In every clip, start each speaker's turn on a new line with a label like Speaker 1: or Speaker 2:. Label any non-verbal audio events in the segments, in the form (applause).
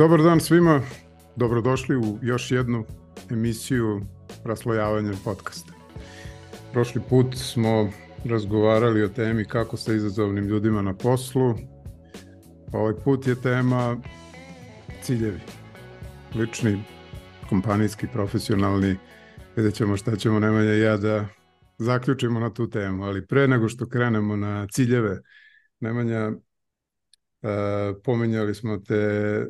Speaker 1: Dobar dan svima, dobrodošli u još jednu emisiju Raslojavanja podcasta. Prošli put smo razgovarali o temi kako sa izazovnim ljudima na poslu. Ovaj put je tema ciljevi. Lični, kompanijski, profesionalni. Vidjet ćemo šta ćemo Nemanja ja da zaključimo na tu temu. Ali pre nego što krenemo na ciljeve, Nemanja, uh, pomenjali smo te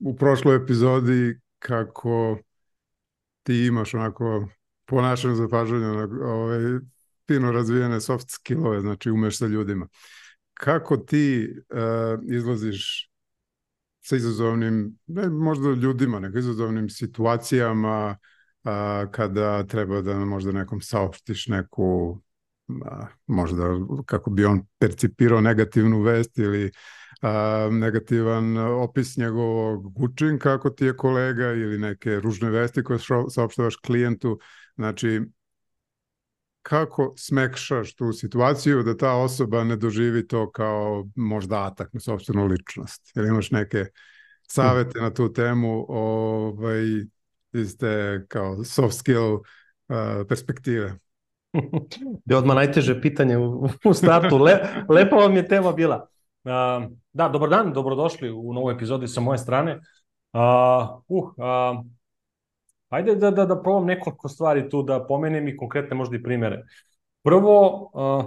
Speaker 1: u prošloj epizodi kako ti imaš onako po našem zapažanju ovaj, fino razvijene soft skillove, znači umeš sa ljudima. Kako ti uh, izlaziš sa izazovnim, ne možda ljudima, nego izazovnim situacijama uh, kada treba da možda nekom saopštiš neku možda kako bi on percipirao negativnu vest ili a, negativan opis njegovog učinka ako ti je kolega ili neke ružne vesti koje saopštavaš klijentu. Znači, kako smekšaš tu situaciju da ta osoba ne doživi to kao možda atak na sobstvenu ličnost? Ili imaš neke savete na tu temu ovaj, iz te kao soft skill uh, perspektive? (laughs)
Speaker 2: Je odmah najteže pitanje u, u startu. Le, lepa vam je tema bila. Uh, da, dobar dan, dobrodošli u novu epizodi sa moje strane. Uh, uh, uh, Ajde da, da, da probam nekoliko stvari tu, da pomenem i konkretne možda i primere. Prvo, uh,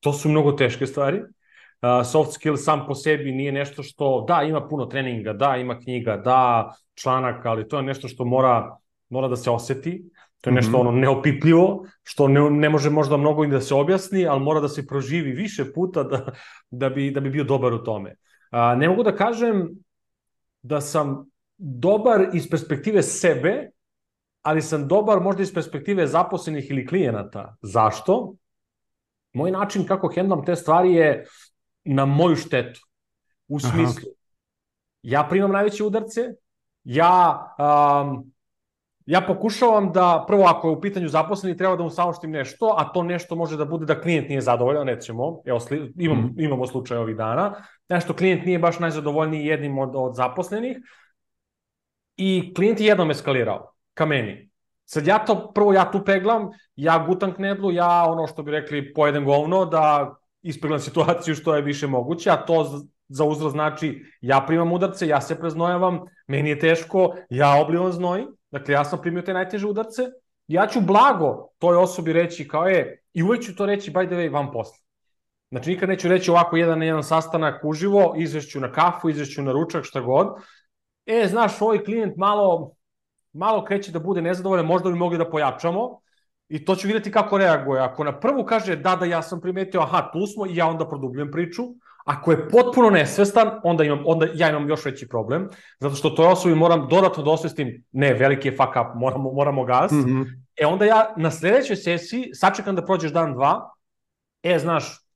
Speaker 2: to su mnogo teške stvari. Uh, soft skill sam po sebi nije nešto što, da, ima puno treninga, da, ima knjiga, da, članaka, ali to je nešto što mora, mora da se oseti. To je nešto mm -hmm. ono neopipljivo, što ne, ne može možda mnogo i da se objasni, ali mora da se proživi više puta da, da, bi, da bi bio dobar u tome. Uh, ne mogu da kažem da sam dobar iz perspektive sebe, ali sam dobar možda iz perspektive zaposlenih ili klijenata. Zašto? Moj način kako hendlam te stvari je na moju štetu. U smislu, Aha. ja primam najveće udarce, ja, um, ja pokušavam da, prvo ako je u pitanju zaposleni, treba da mu saopštim nešto, a to nešto može da bude da klijent nije zadovoljan, nećemo, evo, sli, imam, mm. imamo slučaj ovih dana, nešto klijent nije baš najzadovoljniji jednim od, od zaposlenih, i klijent je jednom eskalirao ka meni. Sad ja to, prvo ja tu peglam, ja gutam knedlu, ja ono što bi rekli pojedem govno, da ispeglam situaciju što je više moguće, a to za uzra znači ja primam udarce, ja se preznojavam, meni je teško, ja oblivam znoj, dakle ja sam primio te najteže udarce, ja ću blago toj osobi reći kao je, i uvek ću to reći by the way vam posle. Znači nikad neću reći ovako jedan na jedan sastanak uživo, izvešću na kafu, izvešću na ručak, šta god, e, znaš, ovaj klijent malo, malo kreće da bude nezadovoljan, možda bi mogli da pojačamo, i to ću videti kako reaguje. Ako na prvu kaže da, da, ja sam primetio, aha, tu smo, i ja onda produbljujem priču, Ako je potpuno nesvestan, onda, imam, onda ja imam još veći problem, zato što toj osobi moram dodatno da osvestim, ne, veliki je fuck up, moramo, moramo gas. Mm -hmm. E onda ja na sledećoj sesiji sačekam da prođeš dan, dva, e, znaš,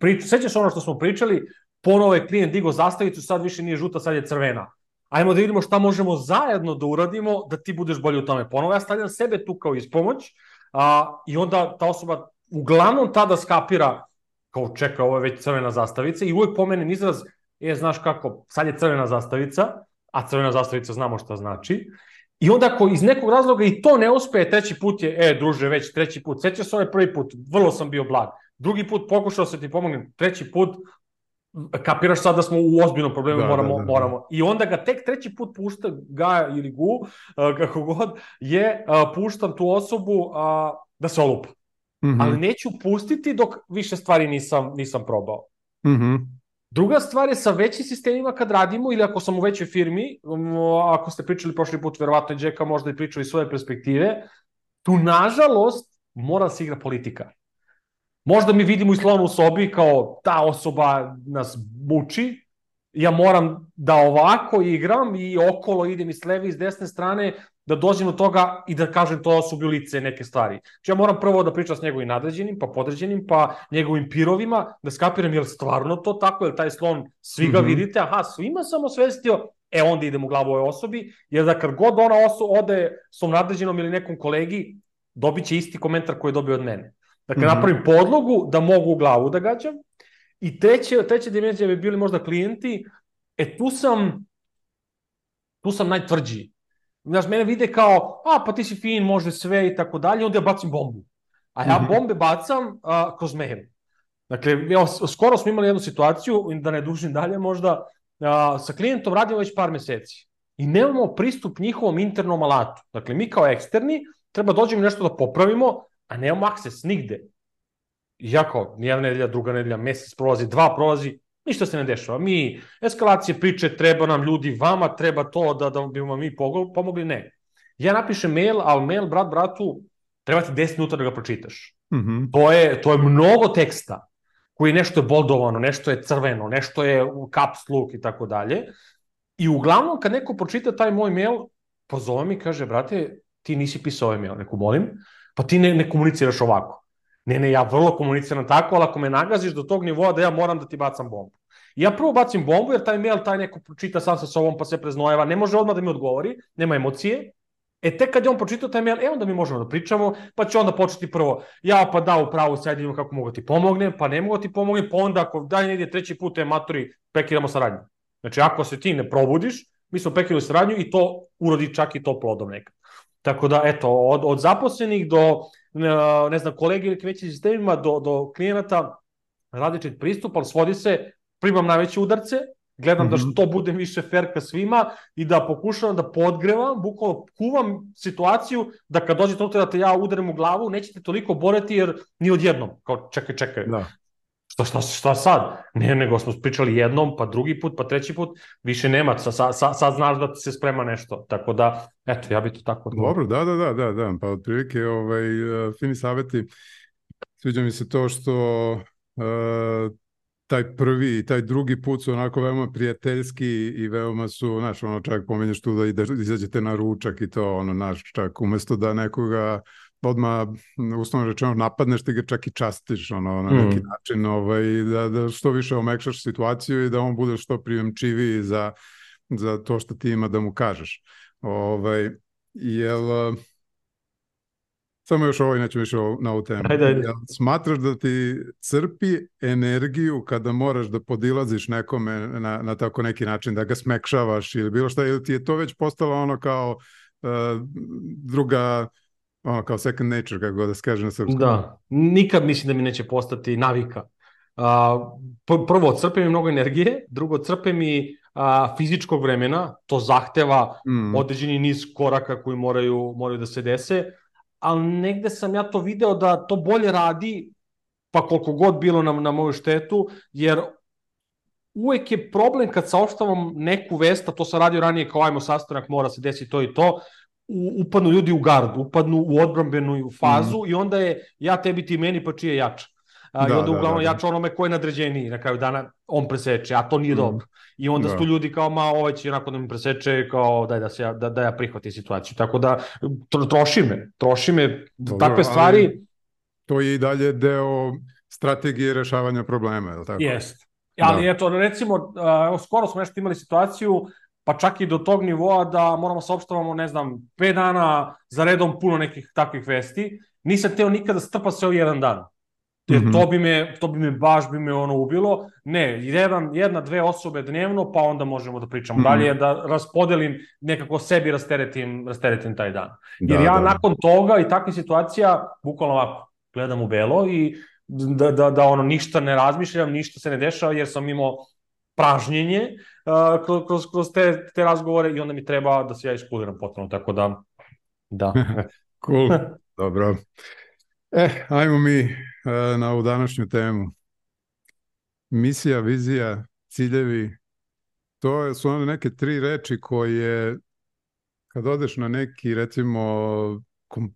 Speaker 2: prič, sećaš ono što smo pričali, ponovo je klijent digo zastavicu, sad više nije žuta, sad je crvena ajmo da vidimo šta možemo zajedno da uradimo da ti budeš bolji u tome. Ponovo ja stavljam sebe tu kao ispomoć a, i onda ta osoba uglavnom tada skapira kao čeka, ovo je već crvena zastavica i uvek pomenem izraz, e, znaš kako, sad je crvena zastavica, a crvena zastavica znamo šta znači, I onda ako iz nekog razloga i to ne uspe, treći put je, e, druže, već treći put, sećaš se ovaj prvi put, vrlo sam bio blag. Drugi put pokušao se ti pomognem, treći put, kapiraš sad da smo u ozbiljnom problemu, da, moramo, da, da, moramo. I onda ga tek treći put pušta ga ili gu, kako god, je puštam tu osobu da se olupa. Mm -hmm. Ali neću pustiti dok više stvari nisam, nisam probao. Mm -hmm. Druga stvar je sa većim sistemima kad radimo ili ako sam u većoj firmi, ako ste pričali prošli put, verovatno je Džeka možda i pričao iz svoje perspektive, tu nažalost mora da se igra politika. Možda mi vidimo i slonu u sobi kao ta osoba nas muči, ja moram da ovako igram i okolo idem i s leve i s desne strane da dođem do toga i da kažem to osobi u lice neke stvari. Znači ja moram prvo da pričam s njegovim nadređenim, pa podređenim, pa njegovim pirovima, da skapiram je li stvarno to tako, je li taj slon, svi ga mm -hmm. vidite, aha, svima sam osvestio, e onda idem u glavu ovoj osobi, jer da kad god ona oso ode svom nadređenom ili nekom kolegi, dobit će isti komentar koji je dobio od mene. Dakle, mm -hmm. napravim podlogu da mogu u glavu da gađam. I treće, treća dimenzija bi bili možda klijenti, E tu sam, tu sam najtvrđi. Znaš, mene vide kao, a pa ti si fin, može sve i tako dalje, onda ja bacim bombu. A ja mhm. bombe bacam a, kroz mail. Dakle, evo, skoro smo imali jednu situaciju, da ne dužim dalje možda, a, sa klijentom radimo već par meseci i nemamo pristup njihovom internom alatu. Dakle, mi kao eksterni treba dođemo nešto da popravimo, a nemamo akses nigde. I ja kao, nijedna nedelja, druga nedelja, mesec prolazi, dva prolazi, ništa se ne dešava. Mi, eskalacije priče, treba nam ljudi, vama treba to da, da bi vam mi pomogli, ne. Ja napišem mail, ali mail, brat, bratu, treba ti 10 minuta da ga pročitaš. Mm -hmm. to, je, to je mnogo teksta koji nešto je boldovano, nešto je crveno, nešto je u caps look i tako dalje. I uglavnom, kad neko pročita taj moj mail, pozove mi i kaže, brate, ti nisi pisao ovaj mail, neku molim, pa ti ne, ne komuniciraš ovako. Ne, ne, ja vrlo komuniciram tako, ali ako me nagaziš do tog nivoa da ja moram da ti bacam bombu. I ja prvo bacim bombu, jer taj mail taj neko pročita sam sa sobom pa se preznojeva, ne može odmah da mi odgovori, nema emocije, E tek kad je on pročitao taj mail, e onda mi možemo da pričamo, pa će onda početi prvo, ja pa da u pravu sad kako mogu da ti pomognem, pa ne mogu da ti pomognem, pa onda ako dalje ne ide treći put, je maturi, prekidamo saradnju. Znači ako se ti ne probudiš, mi smo prekidali saradnju i to urodi čak i to plodom nekad. Tako da, eto, od, od zaposlenih do, ne znam, kolege ili većim sistemima, do, do klijenata, različit pristup, ali svodi se, primam najveće udarce, Gledam mm -hmm. da što budem više fair ka svima i da pokušavam da podgrevam, bukvalno kuvam situaciju da kad dođe to da te ja udarim u glavu, nećete toliko boreti jer ni odjednom. Kao čekaj, čekaj. Da. Šta, šta, šta sad? Ne, nego smo pričali jednom, pa drugi put, pa treći put, više nema, sa, sa, sad znaš da se sprema nešto. Tako da, eto, ja bi to tako
Speaker 1: odgovorio. Dobro, da, da, da, da, da. Pa otprilike, ovaj, fini saveti, sviđa mi se to što uh, taj prvi i taj drugi put su onako veoma prijateljski i veoma su, znaš, ono čak pomenješ tu da ide, izađete na ručak i to, ono, naš, čak umesto da nekoga odmah, uslovno rečeno, napadneš, ti ga čak i častiš, ono, na neki mm. način, ovaj, da, da što više omekšaš situaciju i da on bude što prijemčiviji za, za to što ti ima da mu kažeš. Ovaj, jel, Samo još ovo, neću više na ovu temu. Ajde, ajde. Smatraš da ti crpi energiju kada moraš da podilaziš nekome na, na tako neki način, da ga smekšavaš ili bilo šta, ili ti je to već postalo ono kao uh, druga, ono kao second nature, kako god da se kaže na srpskom.
Speaker 2: Da, nikad mislim da mi neće postati navika. Uh, prvo, crpe mi mnogo energije, drugo, crpe mi a, fizičkog vremena, to zahteva mm. određeni niz koraka koji moraju, moraju da se dese, ali negde sam ja to video da to bolje radi, pa koliko god bilo na, na moju štetu, jer uvek je problem kad saopštavam neku vest, a to sam radio ranije kao ajmo sastanak, mora se desiti to i to, upadnu ljudi u gard, upadnu u odbrambenu fazu mm. i onda je ja tebi ti meni pa čije jača. A, da, I onda da, uglavnom da, da. jača onome ko je nadređeniji, na kraju dana on preseče, a to nije mm. dobro. I onda da. su ljudi kao, ma ovaj će onako da mi preseče, kao daj da, se ja, da, da ja prihvatim situaciju. Tako da troši me, troši me dobro, takve stvari.
Speaker 1: To je i dalje deo strategije rešavanja problema, je li tako?
Speaker 2: Jest. Ali da. eto, recimo, uh, skoro smo nešto imali situaciju, pa čak i do tog nivoa da moramo saopštavamo, ne znam, 5 dana za redom puno nekih takvih vesti. Nisam teo nikada strpa se u jedan dan. Jer mm -hmm. to bi me, to bi me baš bi me ono ubilo. Ne, jedan, jedna, dve osobe dnevno, pa onda možemo da pričamo mm -hmm. dalje, da raspodelim, nekako sebi rasteretim, rasteretim taj dan. Jer da, ja da. nakon toga i takvih situacija, bukvalno ovako, gledam u belo i da, da, da ono ništa ne razmišljam, ništa se ne dešava, jer sam imao pražnjenje uh, kroz, kroz, te, te razgovore i onda mi treba da se ja iskludiram potpuno, tako da, da. (laughs)
Speaker 1: cool, (laughs) dobro. E, ajmo mi e, na ovu današnju temu. Misija, vizija, ciljevi, to su one neke tri reči koje kad odeš na neki recimo kom,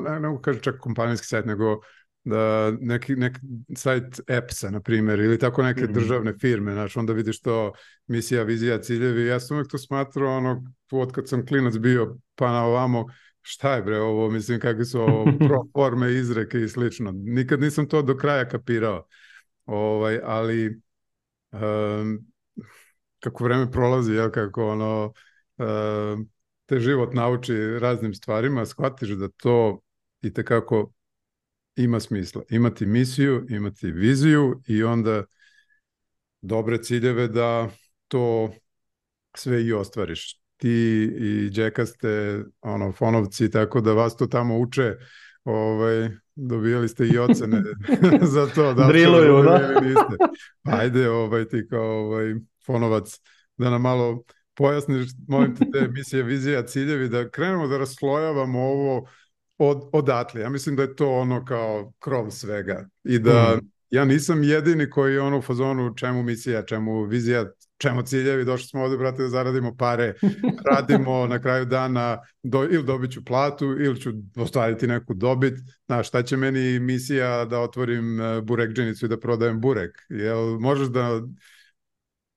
Speaker 1: ne, ne kažem čak kompanijski sajt, nego da neki, neki sajt EPS-a, na primjer, ili tako neke mm -hmm. državne firme, znaš, onda vidiš to misija, vizija, ciljevi. Ja sam uvek to smatrao, ono, od kad sam klinac bio, pa na ovamo, šta je bre ovo, mislim kakve su ovo (laughs) proforme, izreke i slično. Nikad nisam to do kraja kapirao. Ovaj, ali um, kako vreme prolazi, jel, kako ono, um, te život nauči raznim stvarima, shvatiš da to i tekako ima smisla. Imati misiju, imati viziju i onda dobre ciljeve da to sve i ostvariš. Ti i Džeka ste ono, fonovci, tako da vas to tamo uče, ovaj, dobijali ste i ocene (laughs) za to.
Speaker 2: Da Driluju, da?
Speaker 1: Niste. Ajde, ovaj, ti kao ovaj, fonovac, da nam malo pojasniš, molim te, te emisije, vizija, ciljevi, da krenemo da raslojavamo ovo od, odatle. Ja mislim da je to ono kao krov svega. I da mm. ja nisam jedini koji je ono u fazonu čemu misija, čemu vizija, čemu ciljevi, došli smo ovde, brate, da zaradimo pare, (laughs) radimo na kraju dana, do, ili dobit ću platu, ili ću ostvariti neku dobit, znaš, šta će meni misija da otvorim e, burekđenicu i da prodajem burek, jel možeš da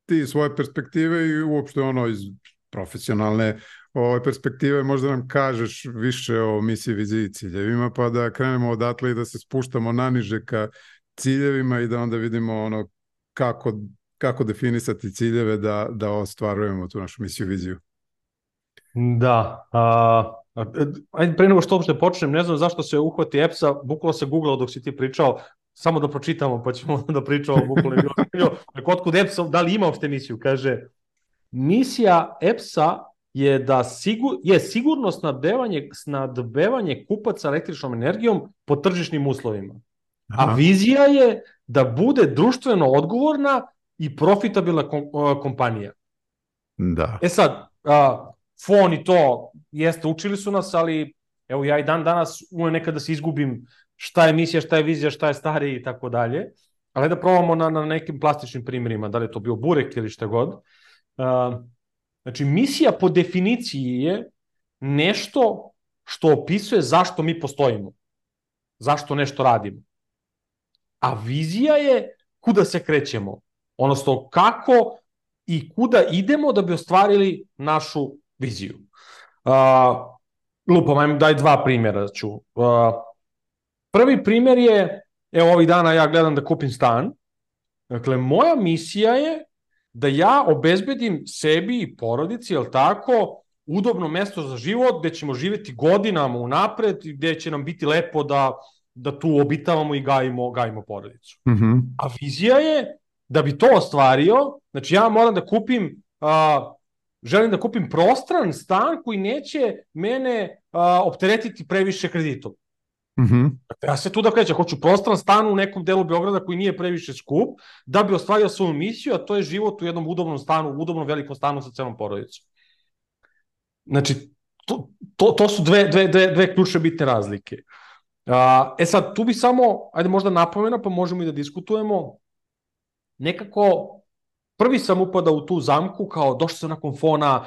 Speaker 1: ti svoje perspektive i uopšte ono iz profesionalne ove perspektive možda nam kažeš više o misiji, viziji i ciljevima, pa da krenemo odatle i da se spuštamo naniže ka ciljevima i da onda vidimo ono kako, kako definisati ciljeve da, da ostvarujemo tu našu misiju, viziju.
Speaker 2: Da, a, ajde pre nego što uopšte počnem, ne znam zašto se uhvati EPS-a, bukvalo se googlao dok si ti pričao, samo da pročitamo pa ćemo (laughs) da pričamo bukvalo. Kod kod EPS-a, da li ima uopšte misiju? Kaže, misija EPS-a je da sigur, je sigurno snabdevanje, snabdevanje kupaca električnom energijom po tržišnim uslovima. Aha. A vizija je da bude društveno odgovorna i profitabilna kom, kompanija.
Speaker 1: Da.
Speaker 2: E sad, a, fon i to, jeste, učili su nas, ali evo ja i dan danas umem nekad da se izgubim šta je misija, šta je vizija, šta je stari i tako dalje. Ali da probamo na, na nekim plastičnim primjerima, da li je to bio burek ili šta god. Uh, Znači, misija po definiciji je nešto što opisuje zašto mi postojimo. Zašto nešto radimo. A vizija je kuda se krećemo. Odnosno, kako i kuda idemo da bi ostvarili našu viziju. Uh, lupam, ajmo daj dva primjera ću. Uh, prvi primjer je, evo ovih dana ja gledam da kupim stan. Dakle, moja misija je da ja obezbedim sebi i porodici, jel tako, udobno mesto za život gde ćemo živeti godinama unapred i gde će nam biti lepo da, da tu obitavamo i gajimo, gajimo porodicu.
Speaker 1: Mm -hmm.
Speaker 2: A vizija je da bi to ostvario, znači ja moram da kupim a, želim da kupim prostran stan koji neće mene a, opteretiti previše kreditom.
Speaker 1: Mm -hmm.
Speaker 2: Ja se tu da krećem, hoću prostran stan u nekom delu Beograda koji nije previše skup, da bi ostvario svoju misiju, a to je život u jednom udobnom stanu, u udobnom velikom stanu sa celom porodicom. Znači, to, to, to su dve, dve, dve, dve ključne bitne razlike. A, e sad, tu bi samo, ajde možda napomena, pa možemo i da diskutujemo, nekako prvi sam upadao u tu zamku, kao došao sam nakon fona,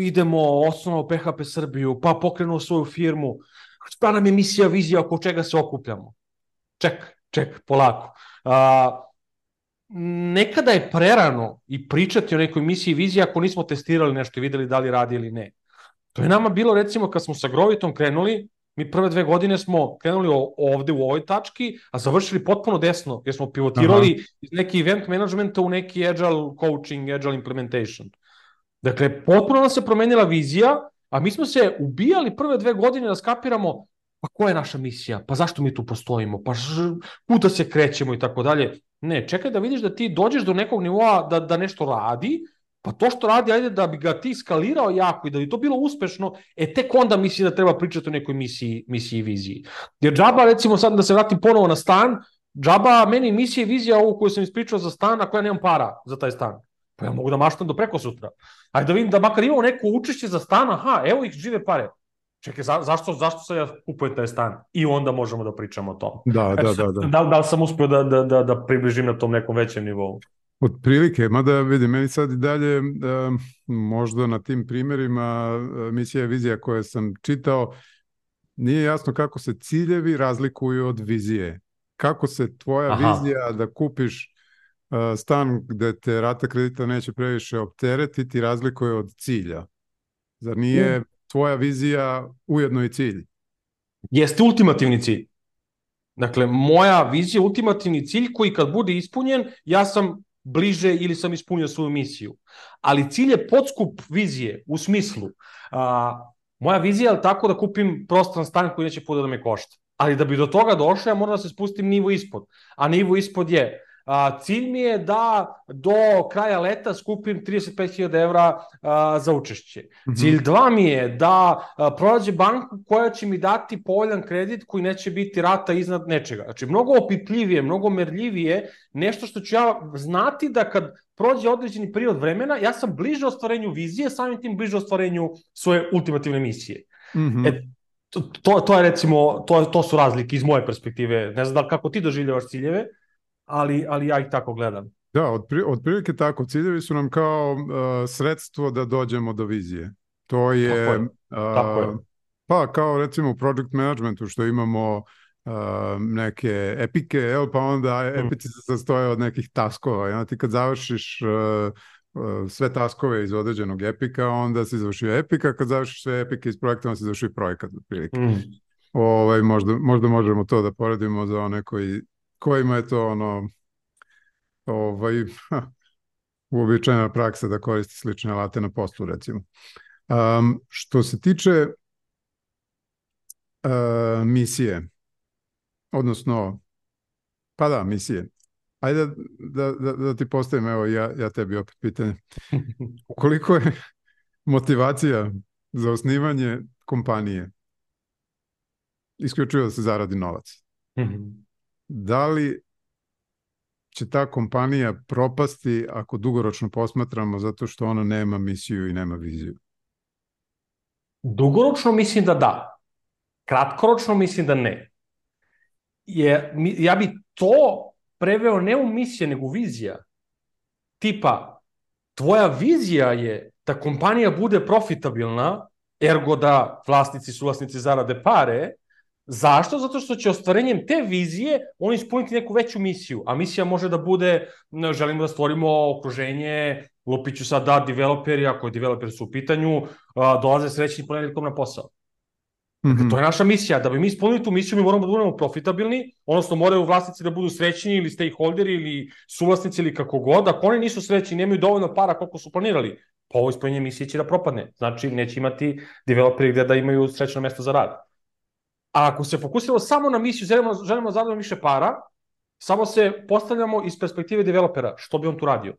Speaker 2: idemo, osnovno PHP Srbiju, pa pokrenuo svoju firmu, šta nam je misija, vizija, oko čega se okupljamo? Ček, ček, polako. A, nekada je prerano i pričati o nekoj misiji viziji ako nismo testirali nešto i videli da li radi ili ne. To je nama bilo recimo kad smo sa Grovitom krenuli, mi prve dve godine smo krenuli ovde u ovoj tački, a završili potpuno desno, jer smo pivotirali Aha. iz neki event managementa u neki agile coaching, agile implementation. Dakle, potpuno nam se promenila vizija, A mi smo se ubijali prve dve godine da skapiramo pa koja je naša misija, pa zašto mi tu postojimo, pa kuda se krećemo i tako dalje. Ne, čekaj da vidiš da ti dođeš do nekog nivoa da, da nešto radi, pa to što radi, ajde da bi ga ti skalirao jako i da bi to bilo uspešno, e tek onda misli da treba pričati o nekoj misiji, misiji i viziji. Jer džaba, recimo sad da se vratim ponovo na stan, džaba meni misija i vizija ovu koju sam ispričao za stan, a koja nemam para za taj stan. Pa ja mogu da maštam do preko sutra. Ajde da vidim da makar imamo neko učešće za stan, aha, evo ih žive pare. Čekaj, za, zašto, zašto se ja kupujem taj stan? I onda možemo da pričamo o tom.
Speaker 1: Da, da, da. Da,
Speaker 2: da, da li sam uspio da, da, da, da približim na tom nekom većem nivou?
Speaker 1: Od prilike, mada vidim, meni sad i dalje e, možda na tim primjerima misija i vizija koje sam čitao, nije jasno kako se ciljevi razlikuju od vizije. Kako se tvoja Aha. vizija da kupiš stan gde te rata kredita neće previše opteretiti razlikuje od cilja. Zar nije mm. tvoja vizija ujedno i cilj?
Speaker 2: Jeste ultimativni cilj. Dakle, moja vizija je ultimativni cilj koji kad bude ispunjen, ja sam bliže ili sam ispunio svoju misiju. Ali cilj je podskup vizije u smislu a, moja vizija je tako da kupim prostran stan koji neće puno da me košta. Ali da bi do toga došao, ja moram da se spustim nivo ispod. A nivo ispod je A, cilj mi je da do kraja leta skupim 35.000 evra a, za učešće. Mm -hmm. Cilj dva mi je da a, pronađe banku koja će mi dati povoljan kredit koji neće biti rata iznad nečega. Znači, mnogo opipljivije, mnogo merljivije, nešto što ću ja znati da kad prođe određeni period vremena, ja sam bliže ostvarenju vizije, samim tim bliže ostvarenju svoje ultimativne misije. Mm -hmm. e, to, to je recimo, to, to su razlike iz moje perspektive. Ne znam da li kako ti doživljavaš ciljeve, ali, ali ja ih tako gledam.
Speaker 1: Da, od prilike tako. Ciljevi su nam kao uh, sredstvo da dođemo do vizije. To je, tako je. Uh, tako je. pa kao recimo u project managementu što imamo uh, neke epike, evo, pa onda mm. epici se sastoje od nekih taskova. Onda ti kad završiš uh, sve taskove iz određenog epika, onda se završio epika, kad završiš sve epike iz projekta, onda se završio projekat, otprilike. Mm. Ovaj, možda, možda možemo to da poredimo za one koji, kojima je to ono ovaj, uobičajena praksa da koristi slične alate na poslu, recimo. Um, što se tiče uh, misije, odnosno, pa da, misije, Ajde da, da, da ti postavim, evo ja, ja tebi opet pitanje. (laughs) Ukoliko je motivacija za osnivanje kompanije isključivo da se zaradi novac, mm da li će ta kompanija propasti ako dugoročno posmatramo zato što ona nema misiju i nema viziju?
Speaker 2: Dugoročno mislim da da. Kratkoročno mislim da ne. Je, ja bi to preveo ne u misija, nego vizija. Tipa, tvoja vizija je da kompanija bude profitabilna, ergo da vlasnici, suvlasnici zarade pare, Zašto? Zato što će ostvarenjem te vizije on ispuniti neku veću misiju. A misija može da bude, želimo da stvorimo okruženje, lupiću sad da developeri, ako je developeri su u pitanju, dolaze srećni ponedeljkom na posao. Mm -hmm. To je naša misija. Da bi mi ispunili tu misiju, mi moramo da budemo profitabilni, odnosno moraju vlasnici da budu srećni ili stakeholderi ili suvlasnici ili kako god. Ako oni nisu srećni, nemaju dovoljno para koliko su planirali, pa ovo ispunjenje misije će da propadne. Znači, neće imati developeri gde da imaju srećno mesto za rad. A ako se fokusiramo samo na misiju, želimo, želimo da zadamo više para, samo se postavljamo iz perspektive developera, što bi on tu radio.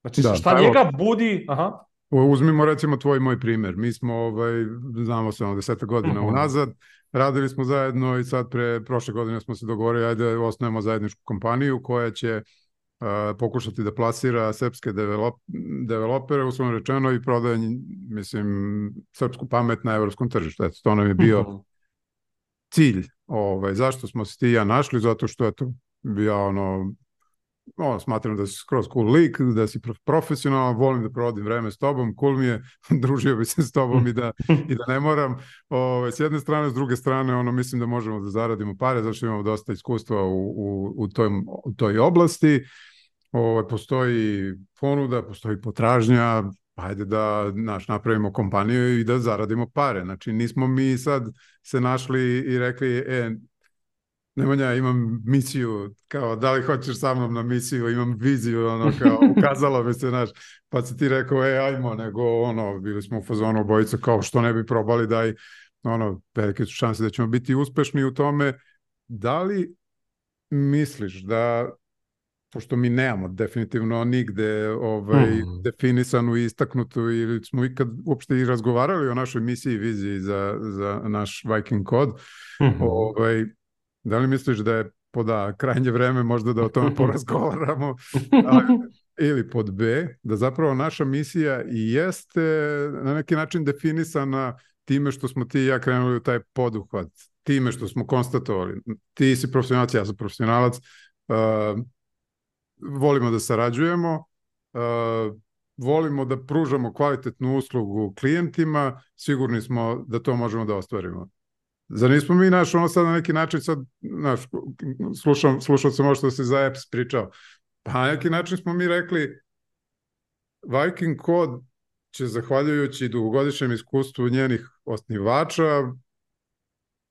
Speaker 2: Znači, da, šta njega budi... Aha.
Speaker 1: Uzmimo recimo tvoj moj primer. Mi smo, ovaj, znamo se ono deseta godina uh mhm. -huh. unazad, radili smo zajedno i sad pre prošle godine smo se dogovorili ajde osnovimo zajedničku kompaniju koja će uh, pokušati da plasira srpske develop, developere, uslovno rečeno, i prodaje, mislim, srpsku pamet na evropskom tržištu. Eto, to nam je bio mhm. -huh. cilj. Ovaj, zašto smo se ti i ja našli? Zato što, eto, ja ono, ono, smatram da si skroz cool lik, da si profesionalan, volim da provodim vreme s tobom, cool mi je, (laughs) družio bi se s tobom i da, (laughs) i da ne moram. Ove, s jedne strane, s druge strane, ono, mislim da možemo da zaradimo pare, zašto imamo dosta iskustva u, u, u, toj, u toj oblasti. Ove, postoji ponuda, postoji potražnja, ajde da naš, napravimo kompaniju i da zaradimo pare. Znači, nismo mi sad se našli i rekli, e, Nemanja, imam misiju, kao da li hoćeš sa mnom na misiju, imam viziju, ono kao (laughs) ukazalo mi se, naš, pa si ti rekao, e, ajmo, nego ono, bili smo u fazonu obojica, kao što ne bi probali, daj, ono, velike su šanse da ćemo biti uspešni u tome. Da li misliš da, pošto mi nemamo definitivno nigde ovaj, mm. definisanu i istaknutu ili smo ikad uopšte i razgovarali o našoj misiji i viziji za, za naš Viking kod, mm -hmm. ovaj, Da li misliš da je pod A, krajnje vreme možda da o tome (laughs) porazgovaramo, (laughs) ili pod B, da zapravo naša misija i jeste na neki način definisana time što smo ti i ja krenuli u taj poduhvat, time što smo konstatovali, ti si profesionalac, ja sam profesionalac, uh, volimo da sarađujemo, uh, volimo da pružamo kvalitetnu uslugu klijentima, sigurni smo da to možemo da ostvarimo. Zar nismo mi, naš, ono sad na neki način sad, naš, slušam, slušao sam ovo što se za EPS pričao, pa na neki način smo mi rekli Viking Code će, zahvaljujući dugogodišnjem iskustvu njenih osnivača,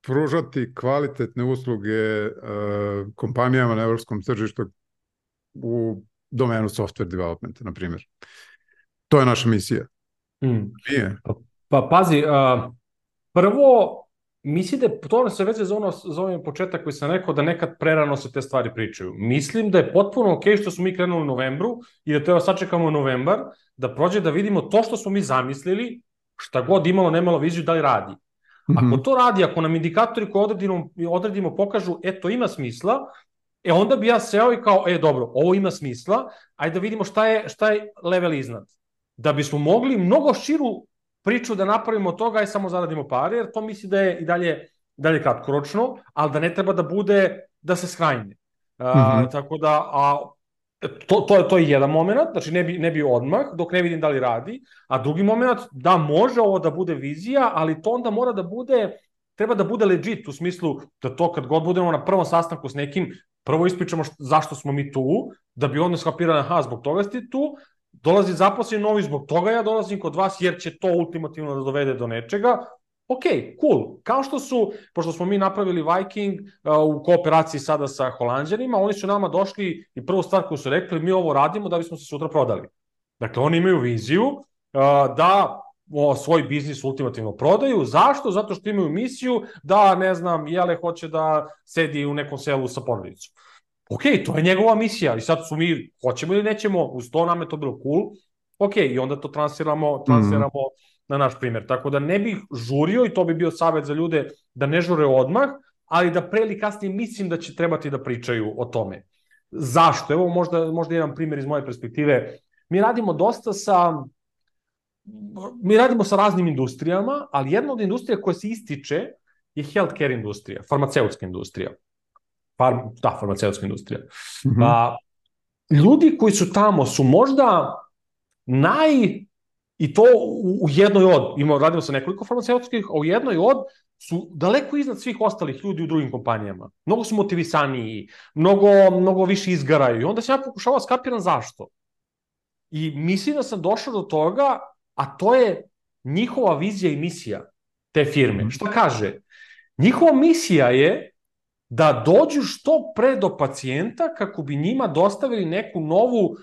Speaker 1: pružati kvalitetne usluge uh, kompanijama na evropskom tržištu u domenu software developmenta, na primjer. To je naša misija.
Speaker 2: Mm. Nije. Pa, pa pazi, uh, prvo mislim da je to se veze za ono za ovaj početak koji sam rekao da nekad prerano se te stvari pričaju. Mislim da je potpuno ok što smo mi krenuli u novembru i da treba sačekamo novembar, da prođe da vidimo to što smo mi zamislili, šta god imalo, nemalo viziju, da li radi. Ako mhm. to radi, ako nam indikatori koje odredimo, odredimo pokažu, e, to ima smisla, e, onda bi ja seo i kao, e, dobro, ovo ima smisla, ajde da vidimo šta je, šta je level iznad. Da bismo mogli mnogo širu priču da napravimo od toga i samo zaradimo pare, jer to misli da je i dalje, dalje kratkoročno, ali da ne treba da bude, da se skrajne. Mm -hmm. Tako da, a, to, to, to je jedan moment, znači ne bi, ne bi odmah, dok ne vidim da li radi, a drugi moment, da može ovo da bude vizija, ali to onda mora da bude, treba da bude legit, u smislu da to kad god budemo na prvom sastanku s nekim, prvo ispričamo što, zašto smo mi tu, da bi onda skapirali, aha, zbog toga ste tu, dolazi zaposlen novi zbog toga ja dolazim kod vas jer će to ultimativno da dovede do nečega, ok, cool. Kao što su, pošto smo mi napravili Viking uh, u kooperaciji sada sa Holandjanima, oni su nama došli i prvu stvar koju su rekli, mi ovo radimo da bismo se sutra prodali. Dakle, oni imaju viziju uh, da o, svoj biznis ultimativno prodaju. Zašto? Zato što imaju misiju da, ne znam, Jele hoće da sedi u nekom selu sa porodicom ok, to je njegova misija i sad su mi, hoćemo ili nećemo, uz to nam je to bilo cool, ok, i onda to transferamo, mhm. transferamo mm. na naš primer. Tako da ne bih žurio i to bi bio savet za ljude da ne žure odmah, ali da pre ili kasnije mislim da će trebati da pričaju o tome. Zašto? Evo možda, možda jedan primjer iz moje perspektive. Mi radimo dosta sa mi radimo sa raznim industrijama, ali jedna od industrija koja se ističe je healthcare industrija, farmaceutska industrija farm, da, farmaceutska industrija. Mm -hmm. A, ljudi koji su tamo su možda naj i to u, u jednoj od, imamo, radimo sa nekoliko farmaceutskih, a u jednoj od su daleko iznad svih ostalih ljudi u drugim kompanijama. Mnogo su motivisaniji, mnogo, mnogo više izgaraju. I onda sam ja pokušavao da skapiram zašto. I mislim da sam došao do toga, a to je njihova vizija i misija te firme. -hmm. Šta kaže? Njihova misija je da dođu što pre do pacijenta kako bi njima dostavili neku novu uh,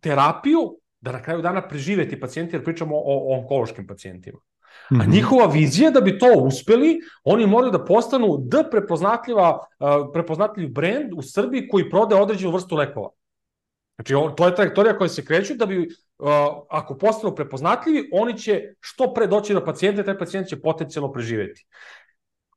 Speaker 2: terapiju da na kraju dana prežive ti pacijenti, jer pričamo o, o onkološkim pacijentima. Mm -hmm. A mhm. njihova vizija da bi to uspeli, oni moraju da postanu D prepoznatljiva, uh, prepoznatljiv brend u Srbiji koji prode određenu vrstu lekova. Znači, to je trajektorija koja se kreću da bi, ako postanu prepoznatljivi, oni će što pre doći do pacijenta taj pacijent će potencijalno preživeti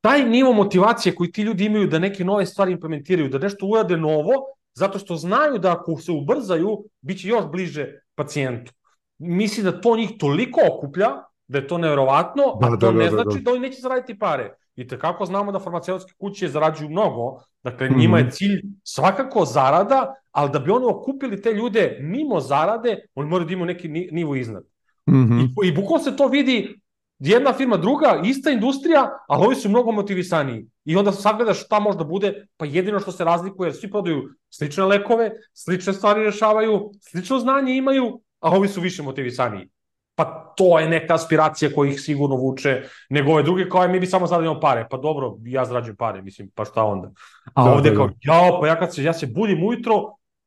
Speaker 2: taj nivo motivacije koji ti ljudi imaju da neke nove stvari implementiraju, da nešto urade novo, zato što znaju da ako se ubrzaju, bit će još bliže pacijentu. Misli da to njih toliko okuplja, da je to nevjerovatno, da, a to da, ne da, da znači da, da. oni neće zaraditi pare. I kako znamo da farmaceutske kuće zarađuju mnogo, dakle -hmm. njima je cilj svakako zarada, ali da bi oni okupili te ljude mimo zarade, oni moraju da imaju neki nivo iznad. Mm -hmm. I, I bukvalno se to vidi jedna firma, druga, ista industrija, ali ovi su mnogo motivisaniji. I onda sagledaš šta možda bude, pa jedino što se razlikuje, jer svi prodaju slične lekove, slične stvari rešavaju, slično znanje imaju, a ovi su više motivisaniji. Pa to je neka aspiracija koja ih sigurno vuče, nego ove druge kao mi bi samo zaradimo pare. Pa dobro, ja zarađujem pare, mislim, pa šta onda? A da, ovde da, kao, da. jao, pa ja kad se, ja se budim ujutro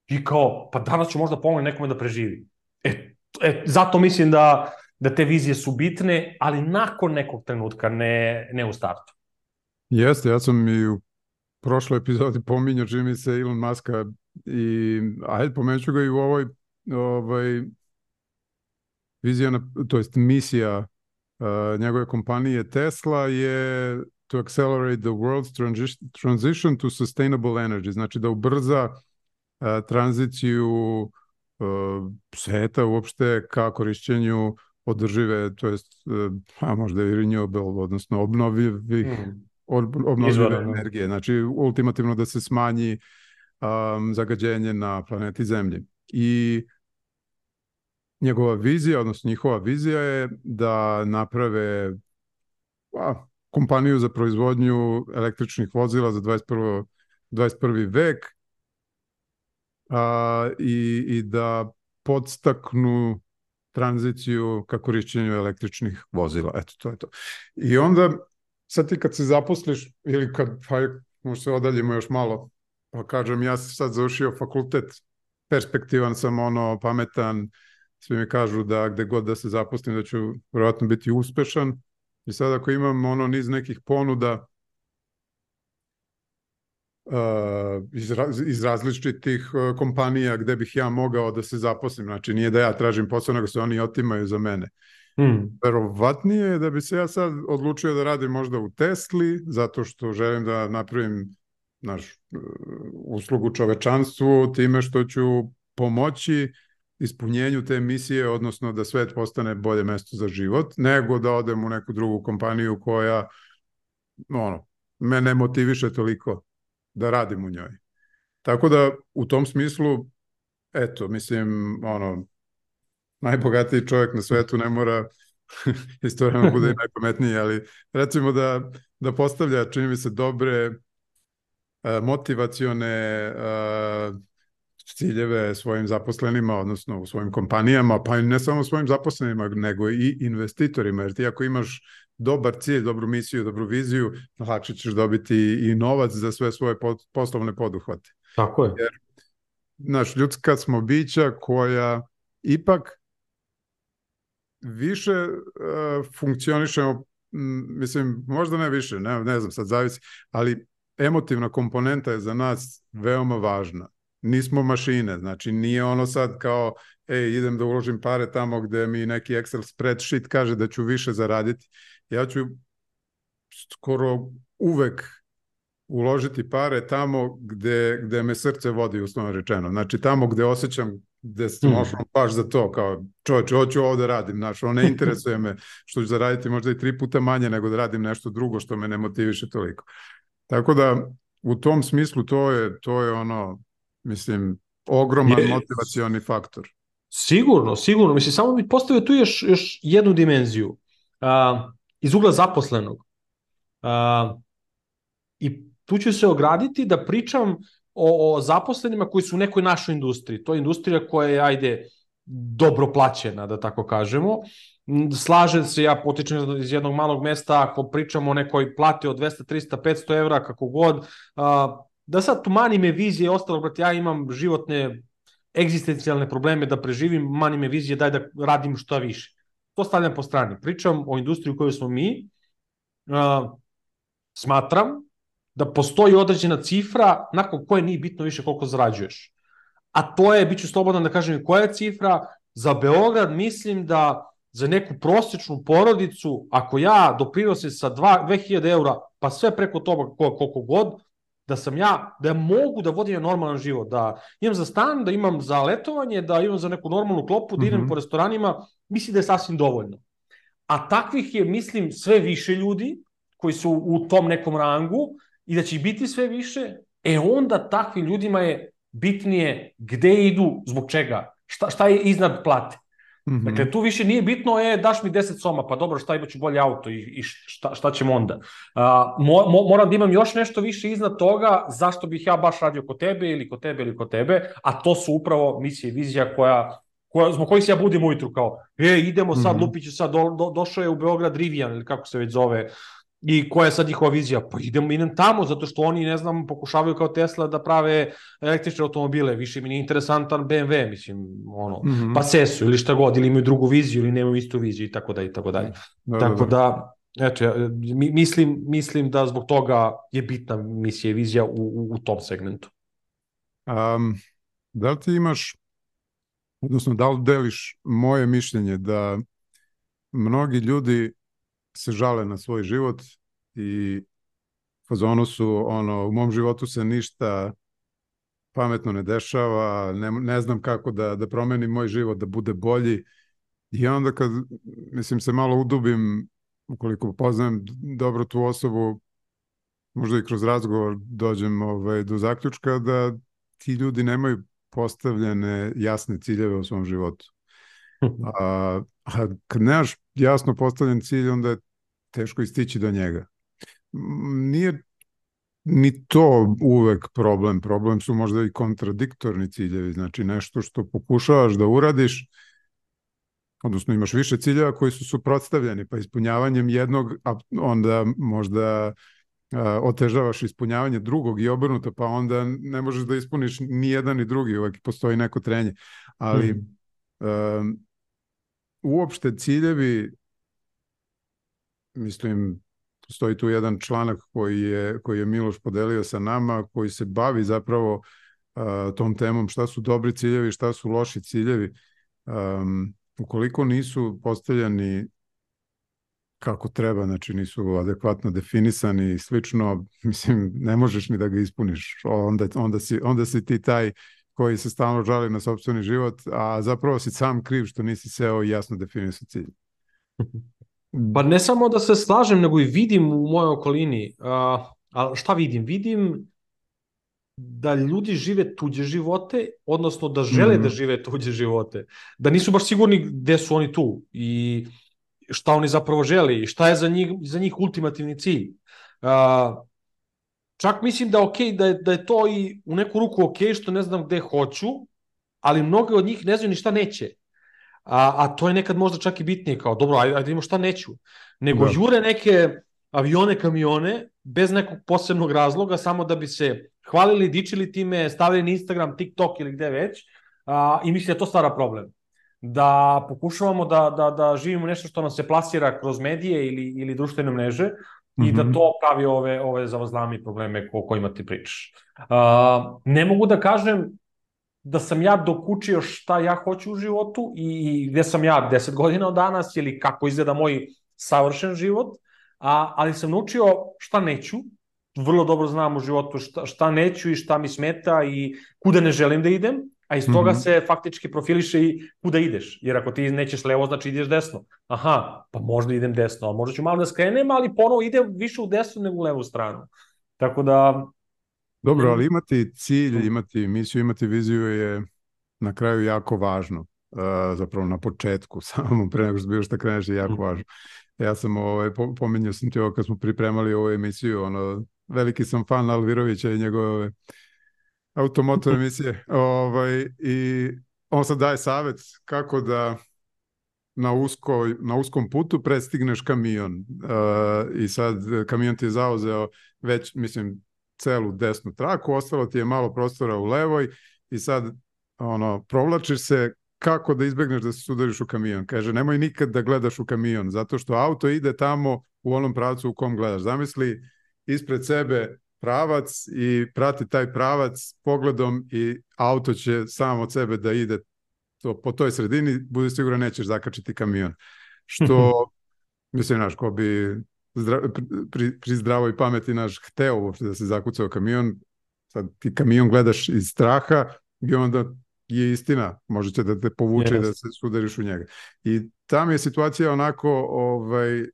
Speaker 2: i kao, pa danas ću možda pomoći nekome da preživi. E, e, zato mislim da, da te vizije su bitne, ali nakon nekog trenutka, ne, ne u startu.
Speaker 1: Jeste, ja sam i u prošloj epizodi pominjao čini mi se Elon Muska i ajde pomenuću ga i u ovoj ovaj, vizija, to jest misija uh, njegove kompanije Tesla je to accelerate the world's transition to sustainable energy, znači da ubrza uh, tranziciju uh, sveta uopšte ka korišćenju održive, to jest, a možda i renewable, odnosno obnovljivih, mm. obnovljive Izvore, energije. Znači, ultimativno da se smanji um, zagađenje na planeti Zemlji. I njegova vizija, odnosno njihova vizija je da naprave a, kompaniju za proizvodnju električnih vozila za 21. 21. vek a, i, i da podstaknu tranziciju ka korišćenju električnih vozila. Eto, to je to. I onda, sad ti kad se zaposliš, ili kad, pa možda se odaljimo još malo, pa kažem, ja sam sad završio fakultet, perspektivan sam, ono, pametan, svi mi kažu da gde god da se zaposlim da ću vjerojatno biti uspešan I sad ako imam ono niz nekih ponuda uh, iz, iz različitih uh, kompanija gde bih ja mogao da se zaposlim, znači nije da ja tražim posao, nego se oni otimaju za mene. Hmm. Verovatnije je da bi se ja sad odlučio da radim možda u Tesli, zato što želim da napravim naš, uh, uslugu čovečanstvu time što ću pomoći ispunjenju te misije, odnosno da svet postane bolje mesto za život, nego da odem u neku drugu kompaniju koja ono, me ne motiviše toliko da radim u njoj. Tako da u tom smislu, eto, mislim, ono, najbogatiji čovjek na svetu ne mora (laughs) istovremeno bude i najpametniji, ali recimo da, da postavlja, čini mi se, dobre motivacione ciljeve svojim zaposlenima, odnosno u svojim kompanijama, pa i ne samo svojim zaposlenima, nego i investitorima, jer ti ako imaš dobar cilj, dobru misiju, dobru viziju, lakše ćeš dobiti i novac za sve svoje poslovne poduhvate.
Speaker 2: Tako je.
Speaker 1: Jer, znaš, ljudska smo bića koja ipak više uh, funkcionišemo, mislim, možda ne više, ne, ne znam, sad zavisi, ali emotivna komponenta je za nas veoma važna nismo mašine, znači nije ono sad kao ej, idem da uložim pare tamo gde mi neki Excel spreadsheet kaže da ću više zaraditi. Ja ću skoro uvek uložiti pare tamo gde, gde me srce vodi, uslovno rečeno. Znači tamo gde osjećam gde sam mm. ošao baš za to, kao čovječe, hoću ovo da radim, znaš, ono ne interesuje me što ću zaraditi možda i tri puta manje nego da radim nešto drugo što me ne motiviše toliko. Tako da u tom smislu to je, to je ono Mislim, ogroman je, motivacioni faktor.
Speaker 2: Sigurno, sigurno. Mislim, samo bih postavio tu još, još jednu dimenziju. A, iz ugla zaposlenog. A, I tu ću se ograditi da pričam o, o zaposlenima koji su u nekoj našoj industriji. To je industrija koja je, ajde, dobro plaćena, da tako kažemo. Slažem se, ja potičem iz jednog malog mesta, ako pričamo o nekoj plati od 200, 300, 500 evra, kako god, a, da sad mani me vizije i ostalo, brate, ja imam životne egzistencijalne probleme da preživim, mani me vizije, daj da radim što više. To stavljam po strani. Pričam o industriji u kojoj smo mi, uh, smatram da postoji određena cifra nakon koje nije bitno više koliko zarađuješ. A to je, bit ću slobodan da kažem koja je cifra, za Beograd mislim da za neku prosečnu porodicu, ako ja doprinosim sa 2000 eura, pa sve preko toga koliko god, da sam ja, da ja mogu da vodim normalan život, da imam za stan, da imam za letovanje, da imam za neku normalnu klopu, da idem mm -hmm. po restoranima, mislim da je sasvim dovoljno. A takvih je, mislim, sve više ljudi koji su u tom nekom rangu i da će ih biti sve više, e onda takvim ljudima je bitnije gde idu, zbog čega, šta, šta je iznad plate. Mm -hmm. Dakle, tu više nije bitno, e, daš mi 10 soma, pa dobro, šta imaću bolje auto i, i šta, šta ćemo onda? Uh, mo, mo, moram da imam još nešto više iznad toga, zašto bih ja baš radio kod tebe ili kod tebe ili kod tebe, a to su upravo misije i vizija koja, koja, zbog kojih se ja budim ujutru kao, e, idemo sad, mm -hmm. Lupiću sad, do, do, došao je u Beograd Rivian ili kako se već zove, I koja je sad njihova vizija? Pa idem, idem tamo, zato što oni, ne znam, pokušavaju kao Tesla da prave električne automobile. Više mi nije interesantan BMW, mislim, ono, mm -hmm. pa Sesu ili šta god, ili imaju drugu viziju ili nemaju istu viziju i tako dalje i tako dalje. Da, tako da, da, eto, ja, mislim, mislim da zbog toga je bitna misija i vizija u, u, u tom segmentu.
Speaker 1: Um, da li ti imaš, odnosno da li deliš moje mišljenje da mnogi ljudi se žale na svoj život i fazonu su, ono, u mom životu se ništa pametno ne dešava, ne, ne znam kako da, da promenim moj život, da bude bolji. I onda kad, mislim, se malo udubim, ukoliko poznajem dobro tu osobu, možda i kroz razgovor dođem ovaj, do zaključka da ti ljudi nemaju postavljene jasne ciljeve u svom životu. (laughs) A, a kad nemaš jasno postavljen cilj, onda je teško istići do njega. Nije ni to uvek problem. Problem su možda i kontradiktorni ciljevi, znači nešto što pokušavaš da uradiš, odnosno imaš više ciljeva koji su suprotstavljeni, pa ispunjavanjem jednog, onda možda a, otežavaš ispunjavanje drugog i obrnuto, pa onda ne možeš da ispuniš ni jedan ni drugi, uvek postoji neko trenje. Ali hmm. a, uopšte ciljevi mislim, postoji tu jedan članak koji je, koji je Miloš podelio sa nama, koji se bavi zapravo uh, tom temom šta su dobri ciljevi, šta su loši ciljevi. Um, ukoliko nisu postavljeni kako treba, znači nisu adekvatno definisani i slično, mislim, ne možeš ni da ga ispuniš. Onda, onda, si, onda si ti taj koji se stalno žali na sobstveni život, a zapravo si sam kriv što nisi seo i jasno definisao cilj. (laughs)
Speaker 2: Pa ne samo da se slažem, nego i vidim u mojoj okolini. Uh, a šta vidim? Vidim da ljudi žive tuđe živote, odnosno da žele mm. da žive tuđe živote. Da nisu baš sigurni gde su oni tu i šta oni zapravo žele i šta je za njih, za njih ultimativni cilj. Uh, čak mislim da, okay, da, je, da je to i u neku ruku ok što ne znam gde hoću, ali mnoge od njih ne znaju ni šta neće. A, a to je nekad možda čak i bitnije, kao dobro, ajde, ajde imamo šta neću. Nego da. jure neke avione, kamione, bez nekog posebnog razloga, samo da bi se hvalili, dičili time, stavili na Instagram, TikTok ili gde već, a, i mislim da to stvara problem. Da pokušavamo da, da, da živimo nešto što nam se plasira kroz medije ili, ili društvene mreže, mm -hmm. i da mhm. to pravi ove, ove zavazlami probleme o kojima ti pričaš. Uh, ne mogu da kažem da sam ja dokučio šta ja hoću u životu i gde sam ja 10 godina od danas ili kako izgleda moj savršen život, a, ali sam naučio šta neću, vrlo dobro znam u životu šta, šta neću i šta mi smeta i kuda ne želim da idem, a iz toga mm -hmm. se faktički profiliše i kuda ideš. Jer ako ti nećeš levo, znači ideš desno. Aha, pa možda idem desno, a možda ću malo da skrenem, ali ponovo idem više u desnu nego u levu stranu. Tako da
Speaker 1: Dobro, ali imati cilj, imati misiju, imati viziju je na kraju jako važno. Uh, zapravo na početku, (laughs) samo pre nego što bilo šta kreneš je jako mm. važno. Ja sam, ovaj, pominjao sam ti ovo kad smo pripremali ovu emisiju, ono, veliki sam fan Alvirovića i njegove automoto emisije. ovaj, I on sad daje savet kako da na, usko, na uskom putu prestigneš kamion. Uh, I sad kamion ti je zauzeo već, mislim, celu desnu traku, ostalo ti je malo prostora u levoj i sad ono, provlačiš se kako da izbegneš da se sudariš u kamion. Kaže, nemoj nikad da gledaš u kamion, zato što auto ide tamo u onom pravcu u kom gledaš. Zamisli ispred sebe pravac i prati taj pravac pogledom i auto će sam od sebe da ide to, po toj sredini, budi siguran nećeš zakačiti kamion. Što, (laughs) mislim, znaš, ko bi zdra, pri, pri zdravoj pameti naš hteo uopšte da se zakuca u kamion, sad ti kamion gledaš iz straha i onda je istina, možete da te povuče yes. da se sudariš u njega. I tam je situacija onako ovaj,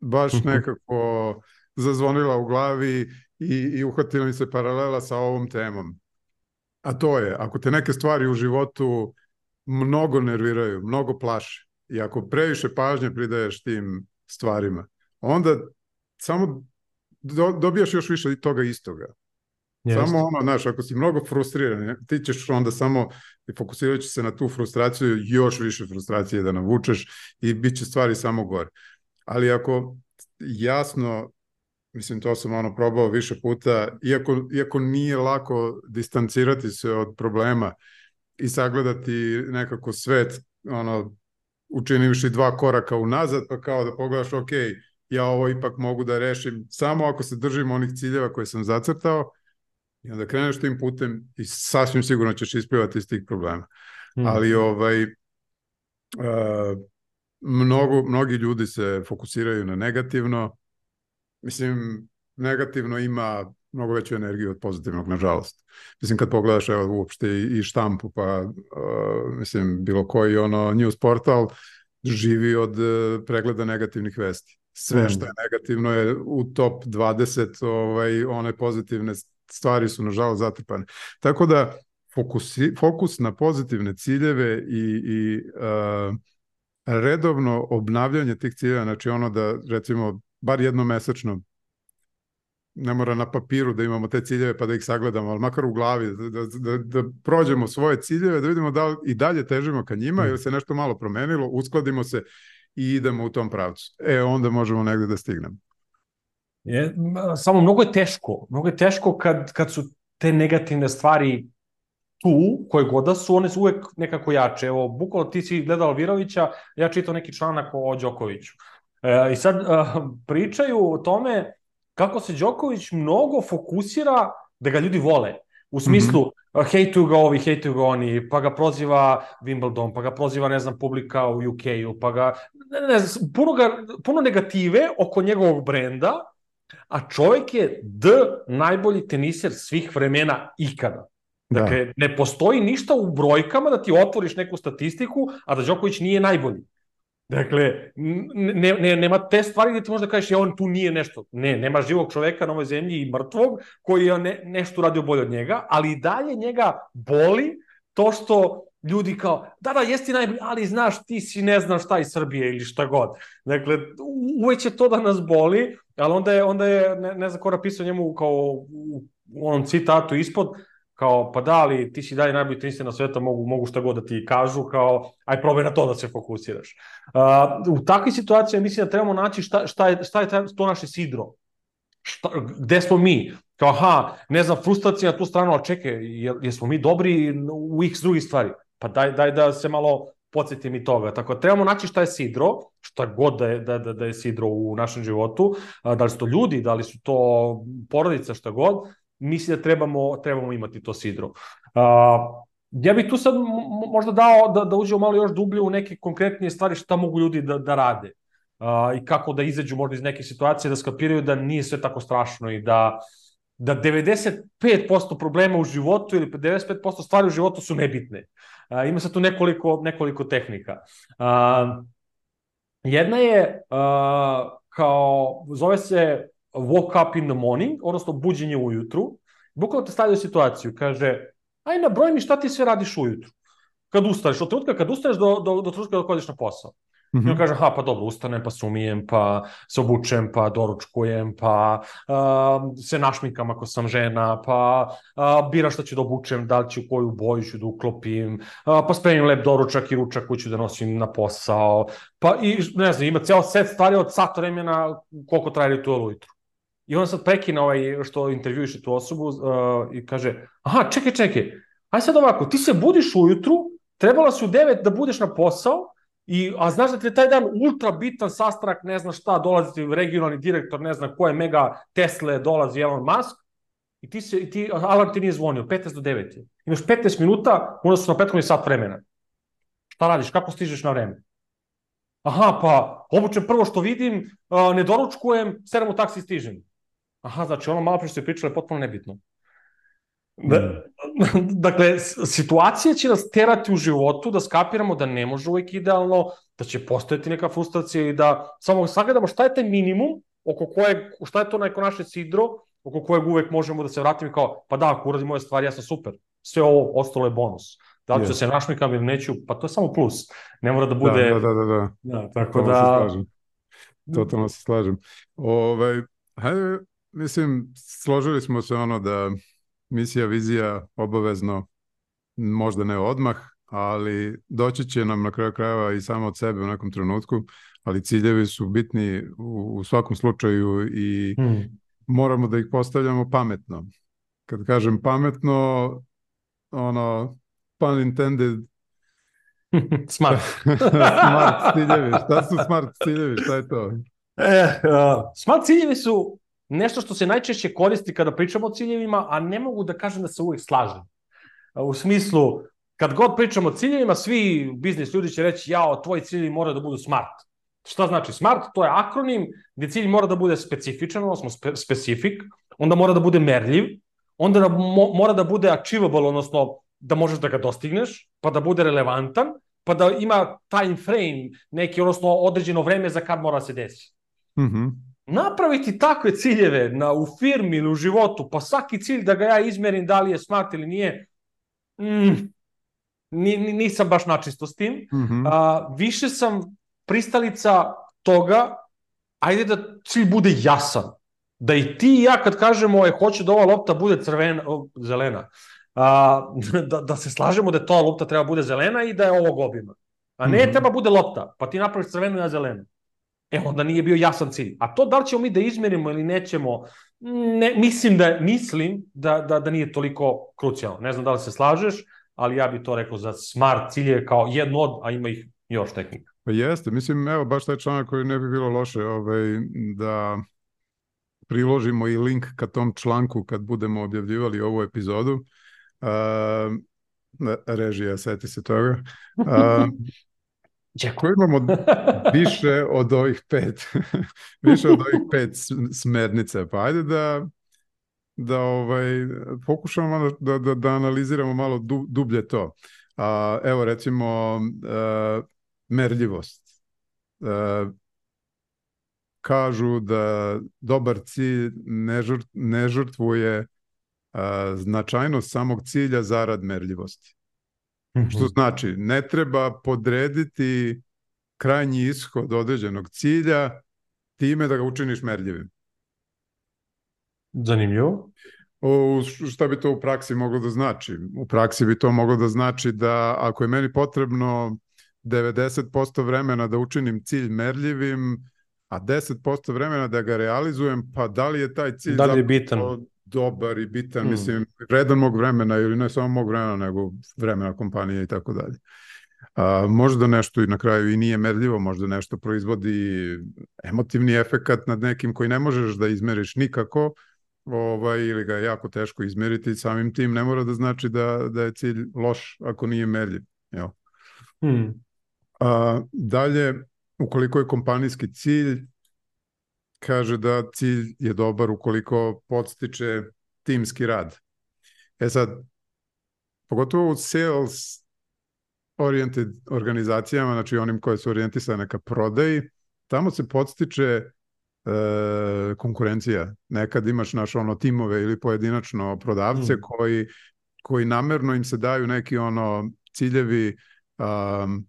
Speaker 1: baš (laughs) nekako zazvonila u glavi i, i uhvatila mi se paralela sa ovom temom. A to je, ako te neke stvari u životu mnogo nerviraju, mnogo plaše i ako previše pažnje pridaješ tim stvarima, onda samo do, dobijaš još više toga istoga. Jeste. Samo ono, znaš, ako si mnogo frustriran, ti ćeš onda samo, fokusirajući se na tu frustraciju, još više frustracije da navučeš i bit će stvari samo gore. Ali ako jasno, mislim, to sam ono probao više puta, iako, iako nije lako distancirati se od problema i sagledati nekako svet, ono, učinivši dva koraka unazad, pa kao da pogledaš, ok, ja ovo ipak mogu da rešim samo ako se držim onih ciljeva koje sam zacrtao i onda kreneš tim putem i sasvim sigurno ćeš isplivati iz tih problema. Mm. Ali ovaj uh, mnogo, mnogi ljudi se fokusiraju na negativno. Mislim, negativno ima mnogo veću energiju od pozitivnog, nažalost. Mislim, kad pogledaš evo, uopšte i, i štampu, pa uh, mislim, bilo koji ono news portal živi od uh, pregleda negativnih vesti sve što je negativno je u top 20, ovaj, one pozitivne stvari su nažalost zatrpane. Tako da fokus, fokus na pozitivne ciljeve i, i uh, redovno obnavljanje tih ciljeva, znači ono da recimo bar jednomesečno ne mora na papiru da imamo te ciljeve pa da ih sagledamo, ali makar u glavi, da, da, da, da prođemo svoje ciljeve, da vidimo da li i dalje težimo ka njima mm. ili se nešto malo promenilo, uskladimo se i idemo u tom pravcu. E, onda možemo negde da stignemo.
Speaker 2: Je, samo mnogo je teško. Mnogo je teško kad, kad su te negativne stvari tu, koje god da su, one su uvek nekako jače. Evo, bukvalno ti si gledao Alvirovića, ja čitao neki članak o Đokoviću. E, I sad pričaju o tome kako se Đoković mnogo fokusira da ga ljudi vole. U smislu, mm -hmm. hejtuju ga ovi, hejtuju ga oni, pa ga proziva Wimbledon, pa ga proziva, ne znam, publika u UK-u, pa ga, ne, ne znam, puno, ga, puno negative oko njegovog brenda, a čovjek je D najbolji teniser svih vremena ikada. Da. Dakle, ne postoji ništa u brojkama da ti otvoriš neku statistiku, a da Đoković nije najbolji. Dakle, ne, ne, nema te stvari gde ti možda kažeš ja on tu nije nešto. Ne, nema živog čoveka na ovoj zemlji i mrtvog koji je ne, nešto uradio bolje od njega, ali i dalje njega boli to što ljudi kao, da, da, jesi najbolji, ali znaš, ti si ne znam šta iz Srbije ili šta god. Dakle, uveć će to da nas boli, ali onda je, onda je ne, ne znam ko napisao njemu kao u onom citatu ispod, kao, pa da, ali ti si dalje najbolji tenister na sveta, mogu, mogu šta god da ti kažu, kao, aj probaj na to da se fokusiraš. Uh, u takvoj situaciji mislim da trebamo naći šta, šta, je, šta je to naše sidro. Šta, gde smo mi? Kao, aha, ne znam, frustracija na tu stranu, a čekaj, jesmo mi dobri u x drugih stvari? Pa daj, daj da se malo podsjeti mi toga. Tako trebamo naći šta je sidro, šta god da je, da, da, da je sidro u našem životu, da li su to ljudi, da li su to porodica, šta god, misli da trebamo, trebamo imati to sidro. Uh, ja bih tu sad možda dao da, da uđemo malo još dublje u neke konkretnije stvari šta mogu ljudi da, da rade uh, i kako da izađu možda iz neke situacije, da skapiraju da nije sve tako strašno i da da 95% problema u životu ili 95% stvari u životu su nebitne. Uh, ima se tu nekoliko, nekoliko tehnika. Uh, jedna je uh, kao, zove se woke up in the morning, odnosno buđenje ujutru, bukvalno te stavlja situaciju, kaže, aj nabroj mi šta ti sve radiš ujutru. Kad ustaneš, od trenutka kad ustaneš do, do, do trenutka dok odeš na posao. Mm -hmm. I on kaže, ha, pa dobro, ustanem, pa se umijem, pa se obučem, pa doručkujem, pa uh, se našminkam ako sam žena, pa uh, biram šta ću da obučem, da li ću koju boju ću da uklopim, uh, pa spremim lep doručak i ručak koji ću da nosim na posao, pa i, ne znam, ima ceo set stvari od sat vremena koliko traje ritual ujutru. I on sad prekina ovaj što intervjuiše tu osobu uh, i kaže, aha, čekaj, čekaj, aj sad ovako, ti se budiš ujutru, trebala si u 9 da budeš na posao, I, a znaš da ti je taj dan ultra bitan sastanak, ne znam šta, dolazi ti regionalni direktor, ne znam ko je mega Tesla, dolazi Elon Musk, i ti, se, i ti alarm ti nije zvonio, 15 do 9 je. Imaš 15 minuta, su na prethodni sat vremena. Šta radiš, kako stižeš na vreme? Aha, pa obučem prvo što vidim, ne doručkujem, sedam u taksi stižem. Aha, znači ono malo pre što je pričala je potpuno nebitno. Da, mm. (laughs) dakle, situacija će nas terati u životu da skapiramo da ne može uvek idealno, da će postojati neka frustracija i da samo sagledamo šta je taj minimum oko kojeg, šta je to neko naše sidro, oko kojeg uvek možemo da se vratimo kao, pa da, ako uradim moje stvari, ja sam super. Sve ovo ostalo je bonus. Da li ću yes. se našmikam ili neću, pa to je samo plus. Ne mora da bude...
Speaker 1: Da, da, da. da.
Speaker 2: da tako Totalno da... Se slažem.
Speaker 1: Totalno se slažem. Ove, ovaj, hajde Mislim, složili smo se ono da misija, vizija obavezno, možda ne odmah, ali doći će nam na kraju krajeva i samo od sebe u nekom trenutku, ali ciljevi su bitni u, u svakom slučaju i hmm. moramo da ih postavljamo pametno. Kad kažem pametno, ono, pun intended, (laughs)
Speaker 2: smart. (laughs)
Speaker 1: smart ciljevi. Šta su smart ciljevi? Šta je to?
Speaker 2: E, uh, smart ciljevi su nešto što se najčešće koristi kada pričamo o ciljevima, a ne mogu da kažem da se uvijek slažem. U smislu, kad god pričamo o ciljevima, svi biznis ljudi će reći, jao, tvoji ciljevi moraju da budu smart. Šta znači smart? To je akronim gde cilj mora da bude specifičan, odnosno spe, specific, onda mora da bude merljiv, onda da mo, mora da bude achievable, odnosno da možeš da ga dostigneš, pa da bude relevantan, pa da ima time frame, neki, odnosno određeno vreme za kad mora da se desi.
Speaker 1: Mhm. Mm -hmm
Speaker 2: napraviti takve ciljeve na, u firmi ili u životu, pa svaki cilj da ga ja izmerim da li je smart ili nije, mm, ni, nisam baš načisto s tim.
Speaker 1: Mm -hmm.
Speaker 2: A, više sam pristalica toga, ajde da cilj bude jasan. Da i ti i ja kad kažemo, je, hoću da ova lopta bude crvena, zelena, a, (laughs) da, da se slažemo da ta lopta treba bude zelena i da je ovog obima. A ne mm -hmm. treba bude lopta, pa ti napraviš crvenu i ja zelenu. E, onda nije bio jasan cilj. A to da li ćemo mi da izmerimo ili nećemo, ne, mislim, da, mislim da, da, da nije toliko krucijalno. Ne znam da li se slažeš, ali ja bih to rekao za smart cilje kao jedno od, a ima ih još tehnika.
Speaker 1: Pa jeste, mislim, evo, baš taj članak koji ne bi bilo loše ovaj, da priložimo i link ka tom članku kad budemo objavljivali ovu epizodu. Uh, režija, seti se toga. Uh, (laughs) Ko imamo (laughs) više od ovih pet, (laughs) više od ovih pet smernica, pa ajde da, da ovaj, pokušamo malo da, da, da analiziramo malo du, dublje to. A, evo recimo uh, merljivost. Uh, kažu da dobar cilj ne, žrt, ne žrtvuje uh, značajnost samog cilja zarad merljivosti. -hmm. Što znači, ne treba podrediti krajnji ishod određenog cilja time da ga učiniš merljivim.
Speaker 2: Zanimljivo.
Speaker 1: O, šta bi to u praksi moglo da znači? U praksi bi to moglo da znači da ako je meni potrebno 90% vremena da učinim cilj merljivim, a 10% vremena da ga realizujem, pa da li je taj cilj
Speaker 2: da li je bitan?
Speaker 1: Dobar i bitan, mm. mislim, vredan mog vremena ili ne samo mog vremena, nego vremena kompanije i tako dalje. A, možda nešto i na kraju i nije merljivo, možda nešto proizvodi emotivni efekat nad nekim koji ne možeš da izmeriš nikako, ovaj, ili ga je jako teško izmeriti, samim tim ne mora da znači da, da je cilj loš ako nije merljiv. Jel?
Speaker 2: Hmm.
Speaker 1: A, dalje, ukoliko je kompanijski cilj kaže da cilj je dobar ukoliko podstiče timski rad. E sad, pogotovo u sales oriented organizacijama, znači onim koje su orijentisane ka prodaji, tamo se podstiče e, konkurencija. Nekad imaš naš ono timove ili pojedinačno prodavce mm. koji, koji namerno im se daju neki ono ciljevi um,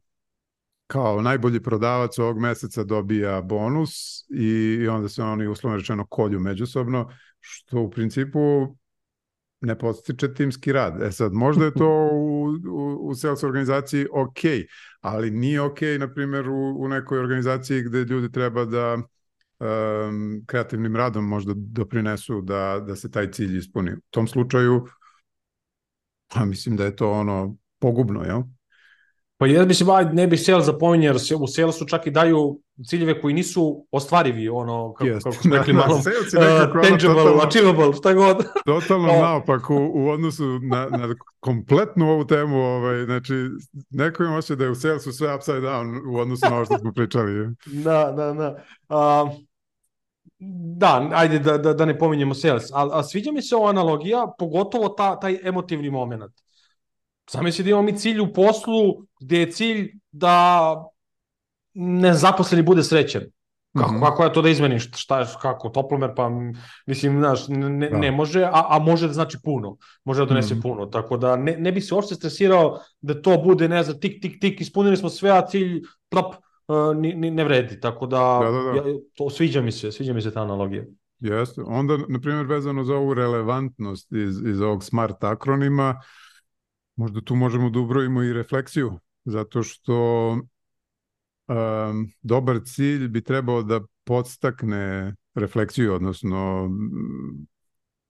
Speaker 1: kao najbolji prodavac ovog meseca dobija bonus i onda se oni uslovno rečeno kolju međusobno, što u principu ne postiče timski rad. E sad, možda je to (laughs) u, u, u sales organizaciji ok, ali nije ok, na primjer, u, u nekoj organizaciji gde ljudi treba da um, kreativnim radom možda doprinesu da, da se taj cilj ispuni. U tom slučaju, pa mislim da je to ono pogubno, jel?
Speaker 2: Pa ja mislim, aj, ne bih sales zapominje, jer u salesu čak i daju ciljeve koji nisu ostvarivi, ono, kako, yes. kako smo rekli (laughs) da, malo, uh, tangible, totalno, achievable, šta god. (laughs)
Speaker 1: Totalno naopak u, u odnosu na, na kompletnu ovu temu, ovaj, znači, neko ima osjeća da je u salesu sve upside down u odnosu na ovo što smo pričali. (laughs)
Speaker 2: da, da, da. Uh, da, ajde da, da, da ne pominjemo sales, a, a sviđa mi se ova analogija, pogotovo ta, taj emotivni moment Zamisli da imamo mi cilj u poslu gde je cilj da nezaposleni bude srećan. Kako, mm -hmm. kako ja to da izmenim? Šta kako, toplomer, pa mislim, znaš, ne, da. ne može, a, a može da znači puno. Može da donese mm -hmm. puno. Tako da ne, ne bi se uopšte stresirao da to bude, ne znam, tik, tik, tik, ispunili smo sve, a cilj, plop, uh, ni, ne vredi. Tako da, da, da, da. Ja, to sviđa mi se, sviđa mi se ta analogija.
Speaker 1: Jeste. Onda, na primjer, vezano za ovu relevantnost iz, iz ovog smart akronima, uh, Možda tu možemo da ubrojimo i refleksiju, zato što um, dobar cilj bi trebao da podstakne refleksiju, odnosno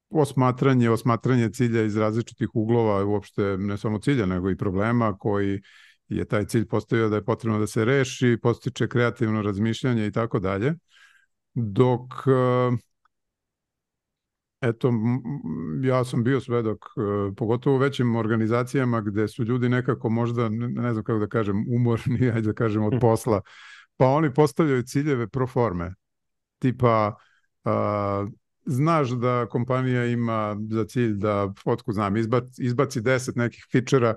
Speaker 1: osmatranje, osmatranje cilja iz različitih uglova, uopšte ne samo cilja, nego i problema koji je taj cilj postavio da je potrebno da se reši, postiče kreativno razmišljanje i tako dalje. Dok Eto, ja sam bio svedok, e, pogotovo u većim organizacijama gde su ljudi nekako možda, ne znam kako da kažem, umorni, (laughs) ajde da kažem, od (laughs) posla, pa oni postavljaju ciljeve pro forme. Tipa, a, znaš da kompanija ima za cilj da, otko znam, izbaci, izbaci 10 nekih fičera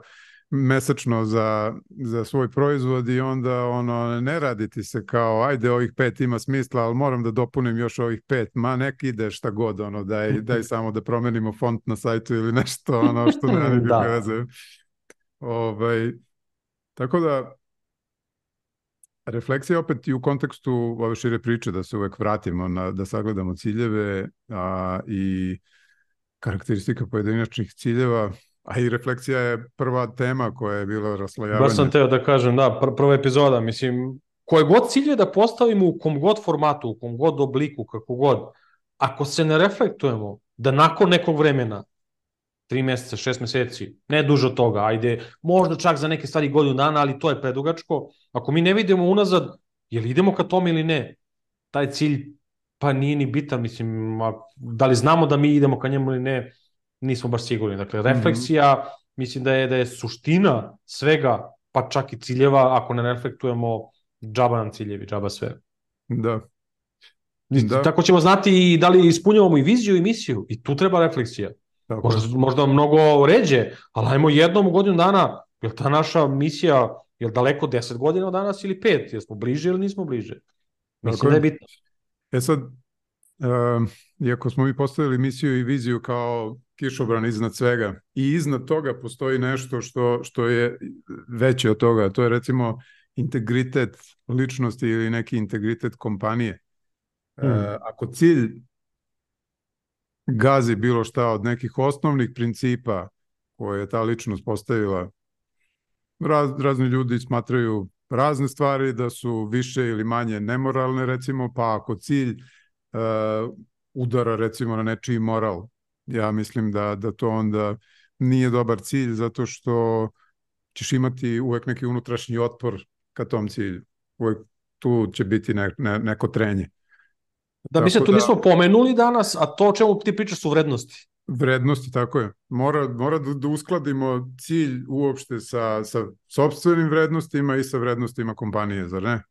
Speaker 1: mesečno za, za svoj proizvod i onda ono ne radi ti se kao ajde ovih pet ima smisla, ali moram da dopunim još ovih pet, ma nek ide šta god ono daj, (laughs) daj samo da promenimo font na sajtu ili nešto ono što ne nikakve (laughs) da. veze. Ovaj, tako da refleksija opet i u kontekstu ove šire priče da se uvek vratimo na, da sagledamo ciljeve a, i karakteristika pojedinačnih ciljeva A i refleksija je prva tema koja je bila raslojavanje.
Speaker 2: Baš sam teo da kažem, da, pr prva epizoda, mislim, koje god cilje da postavimo u kom god formatu, u kom god obliku, kako god, ako se ne reflektujemo da nakon nekog vremena tri meseca, šest meseci, ne duže od toga, ajde, možda čak za neke stvari godinu dana, ali to je predugačko. Ako mi ne vidimo unazad, je li idemo ka tome ili ne, taj cilj pa nije ni bitan, mislim, da li znamo da mi idemo ka njemu ili ne, nismo baš sigurni. Dakle, mhm. refleksija, mm -hmm. mislim da je, da je suština svega, pa čak i ciljeva, ako ne reflektujemo, džaba nam ciljevi, džaba sve.
Speaker 1: Da.
Speaker 2: da. Tako ćemo znati i da li ispunjavamo i viziju i misiju. I tu treba refleksija. Tako. Možda, možda mnogo ređe, ali ajmo jednom u godinu dana, je ta naša misija je daleko 10 godina od danas ili 5? Jesmo bliže ili nismo bliže? Mislim Tako da je bitno.
Speaker 1: E sad, uh, iako smo mi postavili misiju i viziju kao kišobran iznad svega i iznad toga postoji nešto što, što je veće od toga, to je recimo integritet ličnosti ili neki integritet kompanije. Hmm. Uh, ako cilj gazi bilo šta od nekih osnovnih principa koje je ta ličnost postavila, raz, razni ljudi smatraju razne stvari da su više ili manje nemoralne recimo, pa ako cilj uh, udara recimo na nečiji moral, ja mislim da, da to onda nije dobar cilj zato što ćeš imati uvek neki unutrašnji otpor ka tom cilju. Uvek tu će biti ne, ne, neko trenje.
Speaker 2: Da, mislim, tu da, nismo pomenuli danas, a to o čemu ti pričaš su vrednosti.
Speaker 1: Vrednosti, tako je. Mora, mora da, da uskladimo cilj uopšte sa, sa sobstvenim vrednostima i sa vrednostima kompanije, zar ne?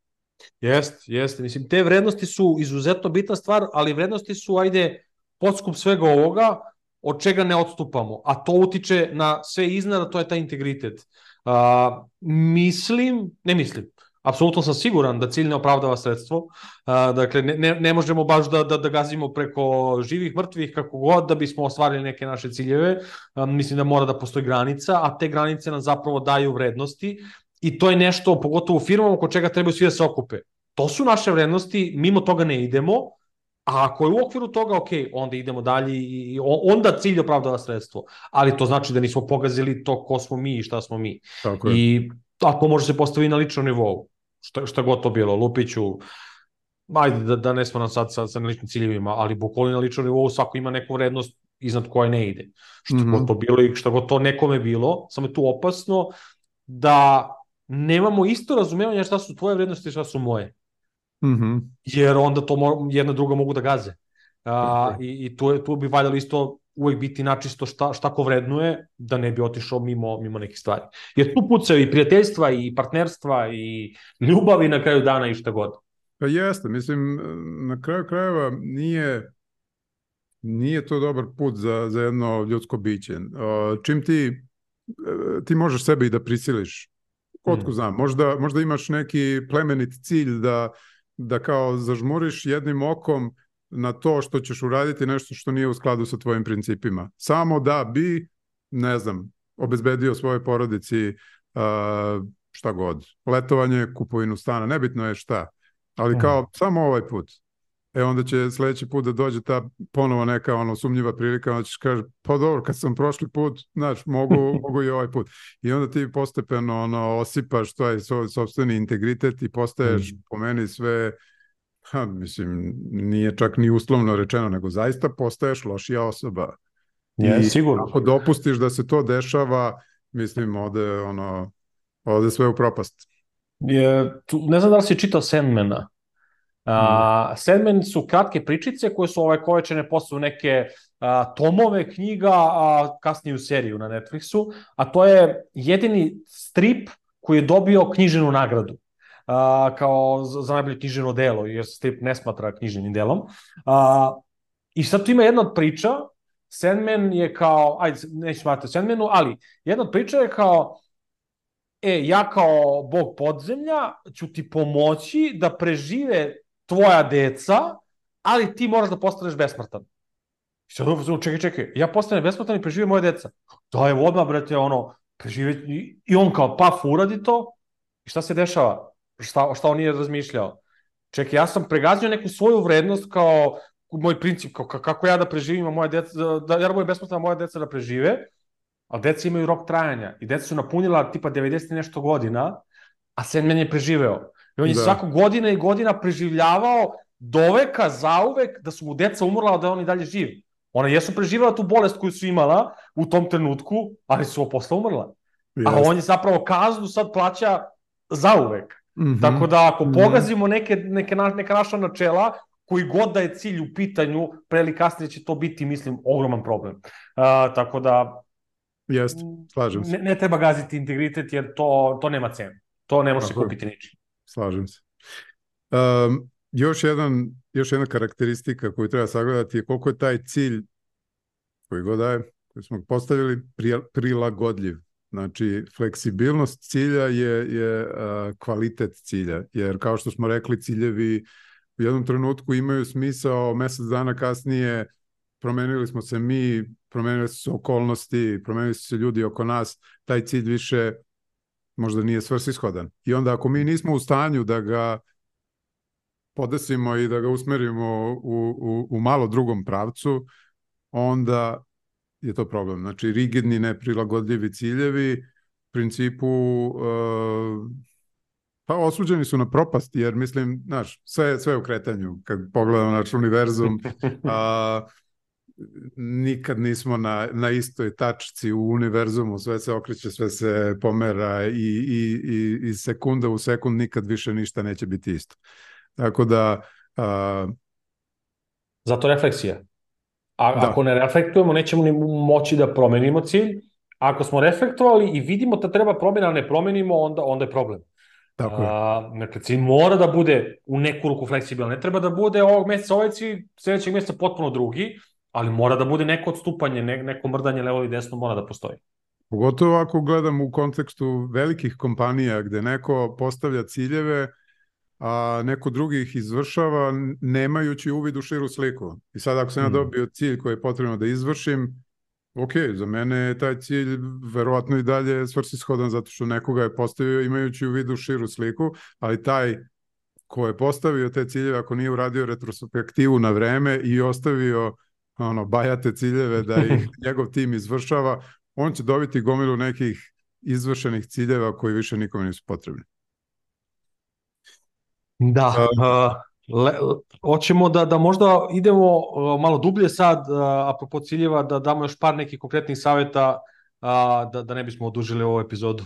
Speaker 2: Jest, jest. Mislim, te vrednosti su izuzetno bitna stvar, ali vrednosti su, ajde, podskup svega ovoga, od čega ne odstupamo, a to utiče na sve iznad, to je taj integritet. Uh, mislim, ne mislim, apsolutno sam siguran da cilj ne opravdava sredstvo. Uh, dakle, ne, ne, ne možemo baš da, da, da gazimo preko živih, mrtvih, kako god, da bismo ostvarili neke naše ciljeve. Uh, mislim da mora da postoji granica, a te granice nam zapravo daju vrednosti i to je nešto, pogotovo u firmama, oko čega trebaju svi da se okupe. To su naše vrednosti, mimo toga ne idemo, A ako je u okviru toga, ok, onda idemo dalje i onda cilj opravdava sredstvo. Ali to znači da nismo pogazili to ko smo mi i šta smo mi. Tako je. I ako može se postavi na ličnom nivou šta, šta god to bilo, Lupiću, ajde da, da ne smo nam sad sa, sa ličnim ciljevima, ali bukvalno na ličnom nivou svako ima neku vrednost iznad koje ne ide. Šta mm -hmm. god to bilo i šta god to nekome bilo, samo je tu opasno da nemamo isto razumevanje šta su tvoje vrednosti i šta su moje. Mm -hmm. Jer onda to mo, jedna druga mogu da gaze. A, okay. i, I tu, je, tu bi valjalo isto uvek biti načisto šta, šta ko vrednuje, da ne bi otišao mimo, mimo nekih stvari. Jer tu pucaju i prijateljstva, i partnerstva, i ljubavi na kraju dana i šta god.
Speaker 1: Pa jeste, mislim, na kraju krajeva nije, nije to dobar put za, za jedno ljudsko biće. Čim ti, ti možeš sebe i da prisiliš, otko znam, možda, možda imaš neki plemenit cilj da, da kao zažmuriš jednim okom na to što ćeš uraditi nešto što nije u skladu sa tvojim principima. Samo da bi, ne znam, obezbedio svojoj porodici uh, šta god. Letovanje, kupovinu stana, nebitno je šta. Ali mhm. kao, samo ovaj put. E onda će sledeći put da dođe ta ponovo neka ono sumnjiva prilika, onda ćeš kaže, pa dobro, kad sam prošli put, znaš, mogu, (laughs) mogu i ovaj put. I onda ti postepeno ono, osipaš tvoj sobstveni integritet i postaješ mm. po meni sve ha, mislim, nije čak ni uslovno rečeno, nego zaista postaješ lošija osoba.
Speaker 2: Je, I sigurno.
Speaker 1: Ako dopustiš da se to dešava, mislim, ode, ono, ode sve u propast.
Speaker 2: Je, tu, ne znam da li si čitao Sandmana. Mm. Sandman su kratke pričice koje su ovaj kovečene posle neke a, tomove knjiga, a kasnije u seriju na Netflixu, a to je jedini strip koji je dobio knjiženu nagradu a, kao za, najbolje knjiženo delo, jer se strip ne smatra knjiženim delom. A, I sad tu ima jedna od priča, Sandman je kao, ajde, neću smatrati Sandmanu, ali jedna od priča je kao, e, ja kao bog podzemlja ću ti pomoći da prežive tvoja deca, ali ti moraš da postaneš besmrtan. I sad čekaj, čekaj, ja postanem besmrtan i prežive moje deca. Da, evo odmah, brate, ono, prežive, i on kao, paf, uradi to, i šta se dešava? šta, šta on nije razmišljao. Čekaj, ja sam pregazio neku svoju vrednost kao moj princip, kao kako ja da preživim, a moje deca, da, ja moje besplatno moje deca da prežive, ali deca imaju rok trajanja i deca su napunila tipa 90 nešto godina, a Sandman je preživeo. I on je da. svako godina i godina preživljavao doveka, zauvek, da su mu deca umrla, da on i dalje živ. Ona jesu preživjela tu bolest koju su imala u tom trenutku, ali su posle umrla. Yes. A on je zapravo kaznu sad plaća zauvek. Mm -hmm. Tako da ako -hmm. pogazimo neke, neke, neka naša načela, koji god da je cilj u pitanju, pre ili kasnije će to biti, mislim, ogroman problem. Uh, tako da...
Speaker 1: Jeste, slažem se.
Speaker 2: Ne, ne treba gaziti integritet jer to, to nema cenu. To ne može se kupiti ničim.
Speaker 1: Slažem se. Um, još, jedan, još jedna karakteristika koju treba sagledati je koliko je taj cilj koji god daje, koji smo postavili, prilagodljiv. Znači, fleksibilnost cilja je, je uh, kvalitet cilja, jer kao što smo rekli, ciljevi u jednom trenutku imaju smisao, mesec dana kasnije promenili smo se mi, promenili su se okolnosti, promenili su se ljudi oko nas, taj cilj više možda nije svrsishodan. I onda ako mi nismo u stanju da ga podesimo i da ga usmerimo u, u, u malo drugom pravcu, onda je to problem. Znači, rigidni, neprilagodljivi ciljevi, u principu, uh, pa osuđeni su na propast, jer mislim, znaš, sve, sve u kretanju, kad pogledamo naš univerzum, (laughs) a, nikad nismo na, na istoj tačci u univerzumu, sve se okreće, sve se pomera i, i, i, i sekunda u sekund nikad više ništa neće biti isto. Tako da... A...
Speaker 2: Zato refleksija. A da. ako ne reflektujemo, nećemo ni moći da promenimo cilj. Ako smo reflektovali i vidimo da treba promjena, a ne promenimo, onda, onda je problem.
Speaker 1: Tako je.
Speaker 2: A, dakle, cilj mora da bude u neku ruku fleksibilan. Ne treba da bude ovog meseca ovaj cilj, sledećeg meseca potpuno drugi, ali mora da bude neko odstupanje, ne, neko mrdanje levo i desno mora da postoji.
Speaker 1: Pogotovo ako gledam u kontekstu velikih kompanija gde neko postavlja ciljeve, a neko drugi ih izvršava nemajući uvid u širu sliku. I sad ako sam ja mm. dobio cilj koji je potrebno da izvršim, ok, za mene je taj cilj verovatno i dalje svrsishodan zato što nekoga je postavio imajući u vidu širu sliku, ali taj ko je postavio te ciljeve, ako nije uradio retrospektivu na vreme i ostavio ono, bajate ciljeve da ih (laughs) njegov tim izvršava, on će dobiti gomilu nekih izvršenih ciljeva koji više nikome nisu potrebni.
Speaker 2: Da, uh, le, hoćemo da, da možda idemo uh, malo dublje sad, uh, apropo ciljeva, da damo još par nekih konkretnih saveta uh, da, da ne bismo odužili ovu epizodu.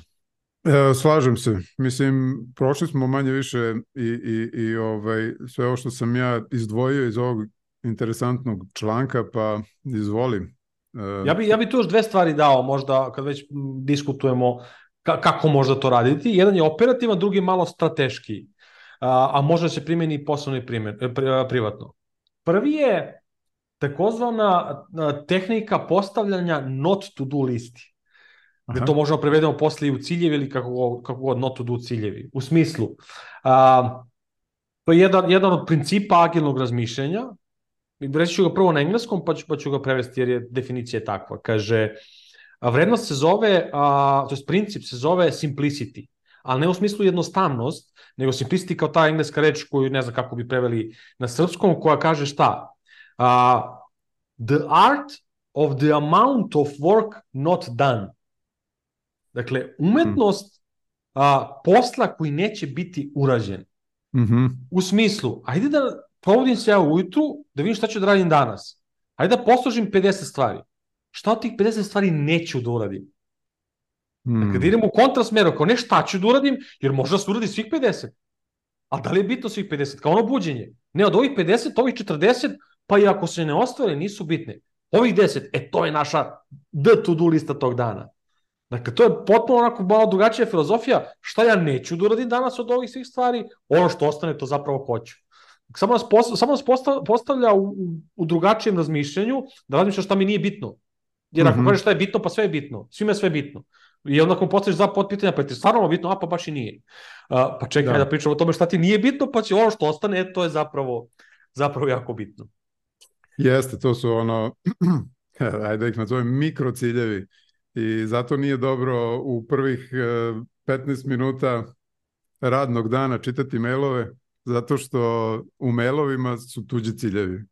Speaker 1: E, slažem se. Mislim, prošli smo manje više i, i, i ovaj, sve ovo što sam ja izdvojio iz ovog interesantnog članka, pa izvolim.
Speaker 2: E, ja bi, ja bi tu još dve stvari dao, možda kad već diskutujemo ka, kako možda to raditi. Jedan je operativan, drugi malo strateški a, a može da se primeni poslovno i primjer, e, privatno. Prvi je takozvana tehnika postavljanja not to do listi. Gde to možemo prevedemo posle i u ciljevi ili kako, kako god not to do ciljevi. U smislu, a, to je jedan, jedan od principa agilnog razmišljanja. Reći ću ga prvo na engleskom, pa ću, pa ću ga prevesti jer je definicija takva. Kaže, a vrednost se zove, a, to je princip se zove simplicity ali ne u smislu jednostavnost, nego simplicity kao ta engleska reč koju ne znam kako bi preveli na srpskom, koja kaže šta? Uh, the art of the amount of work not done. Dakle, umetnost uh, posla koji neće biti urađen.
Speaker 1: Mm -hmm.
Speaker 2: U smislu, ajde da provodim se ja ujutru, da vidim šta ću da radim danas. Ajde da poslužim 50 stvari. Šta od tih 50 stvari neću da uradim? Hmm. Dakle, da idemo u kontrasmeru, ako ne šta ću da uradim, jer možda se uradi svih 50. A da li je bitno svih 50? Kao ono buđenje. Ne, od ovih 50, ovih 40, pa i ako se ne ostvare, nisu bitne. Ovih 10, e to je naša D to do lista tog dana. Dakle, to je potpuno onako malo drugačija filozofija. Šta ja neću da uradim danas od ovih svih stvari, ono što ostane, to zapravo hoću. Samo nas, postavlja, samo nas postavlja u, u drugačijem razmišljanju da razmišlja šta mi nije bitno. Jer ako mm -hmm. kažeš šta je bitno, pa sve je bitno. Svima je sve bitno. I onda ako postaviš za potpitanja, pa ti stvarno bitno, a pa baš i nije. Uh, pa čekaj da. da pričamo o tome šta ti nije bitno, pa će ono što ostane, to je zapravo, zapravo jako bitno.
Speaker 1: Jeste, to su ono, (clears throat) ajde da ih nazovem mikrociljevi i zato nije dobro u prvih 15 e, minuta radnog dana čitati mailove, zato što u mailovima su tuđi ciljevi.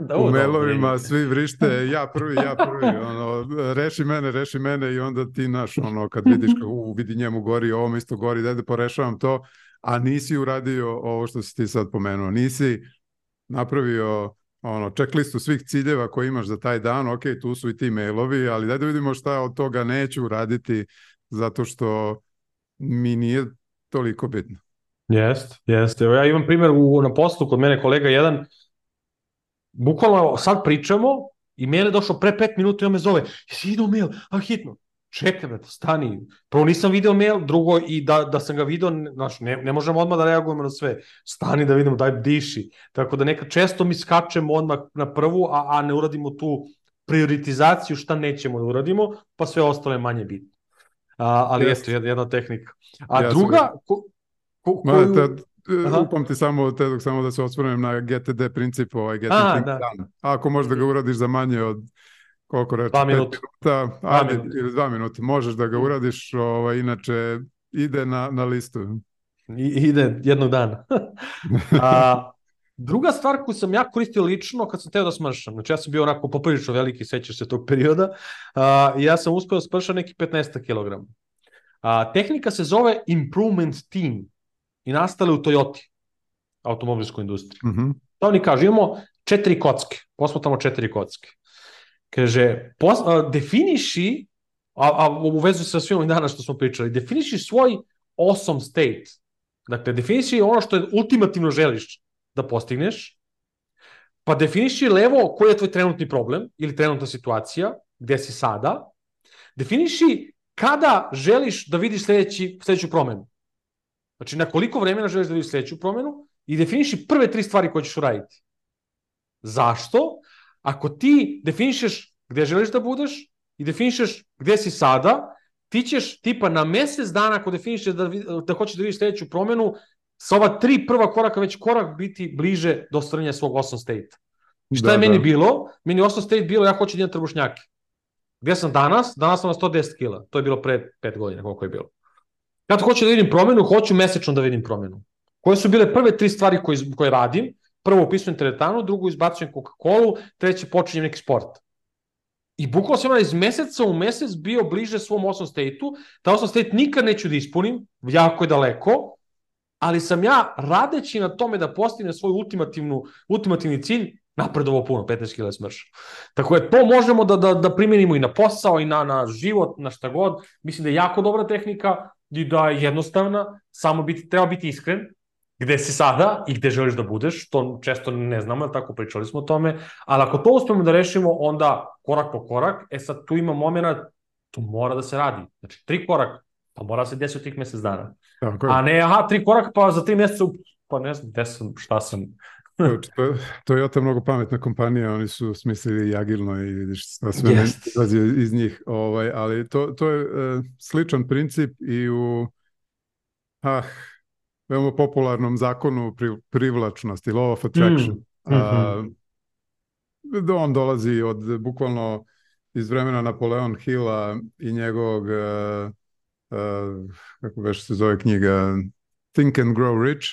Speaker 1: da, (laughs) u mailovima svi vrište ja prvi, ja prvi, (laughs) ono, reši mene, reši mene i onda ti naš, ono, kad vidiš kako u, vidi njemu gori, ovom isto gori, da porešavam to, a nisi uradio ovo što si ti sad pomenuo, nisi napravio ono, checklistu svih ciljeva koje imaš za taj dan, ok, tu su i ti mailovi, ali daj da vidimo šta od toga neću uraditi zato što mi nije toliko bitno.
Speaker 2: Jest, jest. Evo ja imam primjer u, na poslu kod mene kolega jedan, bukvalno sad pričamo i mail je došao pre pet minuta i on me zove, jesi vidio mail? A hitno. Čekaj, brate, stani. Prvo nisam video mail, drugo i da, da sam ga video, znaš, ne, ne možemo odmah da reagujemo na sve. Stani da vidimo, daj diši. Tako da neka često mi skačemo odmah na prvu, a, a ne uradimo tu prioritizaciju šta nećemo da uradimo, pa sve ostalo je manje bitno. A, ali jeste jedna tehnika. A ja druga, ko,
Speaker 1: ko, koju... Ma, Aha. upam ti samo, te, samo da se osvrnem na GTD princip, ovaj getting A, da. done. Ako možeš da ga uradiš za manje od koliko reče, dva minuta, minuta ajde, dva minuta. ili dva minuta, možeš da ga uradiš, ovaj, inače ide na, na listu.
Speaker 2: I, ide jednog dana. (laughs) A, druga stvar koju sam ja koristio lično kad sam teo da smršam, znači ja sam bio onako poprilično veliki, sećaš se tog perioda, a, ja sam uspeo da smršam neki 15 kg. A, tehnika se zove Improvement Team i nastale u Toyoti, automobilskoj industriji. Mm -hmm. Da oni kažu, imamo četiri kocke, posmatamo četiri kocke. Kaže, pos, a, definiši, a, a u vezu sa svim ovim dana što smo pričali, definiši svoj awesome state. Dakle, definiši ono što je ultimativno želiš da postigneš, pa definiši levo koji je tvoj trenutni problem ili trenutna situacija, gde si sada, definiši kada želiš da vidiš sledeći, sledeću promenu. Znači, na koliko vremena želiš da vidiš sledeću promenu i definiši prve tri stvari koje ćeš uraditi. Zašto? Ako ti definišeš gde želiš da budeš i definišeš gde si sada, ti ćeš tipa na mesec dana ako definišeš da, da hoćeš da vidiš sledeću promenu, sa ova tri prva koraka već korak biti bliže do ostvarenja svog awesome state. Šta da, je meni da. bilo? Meni awesome state bilo ja hoću da imam trbušnjake. Gde sam danas? Danas sam na 110 kila. To je bilo pre 5 godina koliko je bilo. Kad hoću da vidim promenu, hoću mesečno da vidim promenu. Koje su bile prve tri stvari koje, koje radim? Prvo upisujem teretanu, drugo izbacujem Coca-Cola, treće počinjem neki sport. I bukvalo sam iz meseca u mesec bio bliže svom osam state-u. Ta osam state nikad neću da ispunim, jako je daleko, ali sam ja radeći na tome da postignem svoj ultimativnu, ultimativni cilj, napredovo puno, 15 kg smrša. Tako je, to možemo da, da, da primenimo i na posao, i na, na život, na šta god. Mislim da je jako dobra tehnika, i da je jednostavna, samo biti, treba biti iskren, gde si sada i gde želiš da budeš, to često ne znamo, ali tako pričali smo o tome, ali ako to uspemo da rešimo, onda korak po korak, e sad tu ima momena, tu mora da se radi. Znači, tri korak, pa mora da se desi u tih mesec dana. Tako A ne, aha, tri korak, pa za tri meseca, pa ne znam, gde sam, šta sam,
Speaker 1: to, Toyota mnogo pametna kompanija, oni su smislili agilno i vidiš šta sve yes. iz njih, ovaj, ali to, to je uh, sličan princip i u ah, veoma popularnom zakonu pri, privlačnosti, law of attraction. Mm. Mm -hmm. on dolazi od bukvalno iz vremena Napoleon Hilla i njegovog uh, uh, kako već se zove knjiga Think and Grow Rich,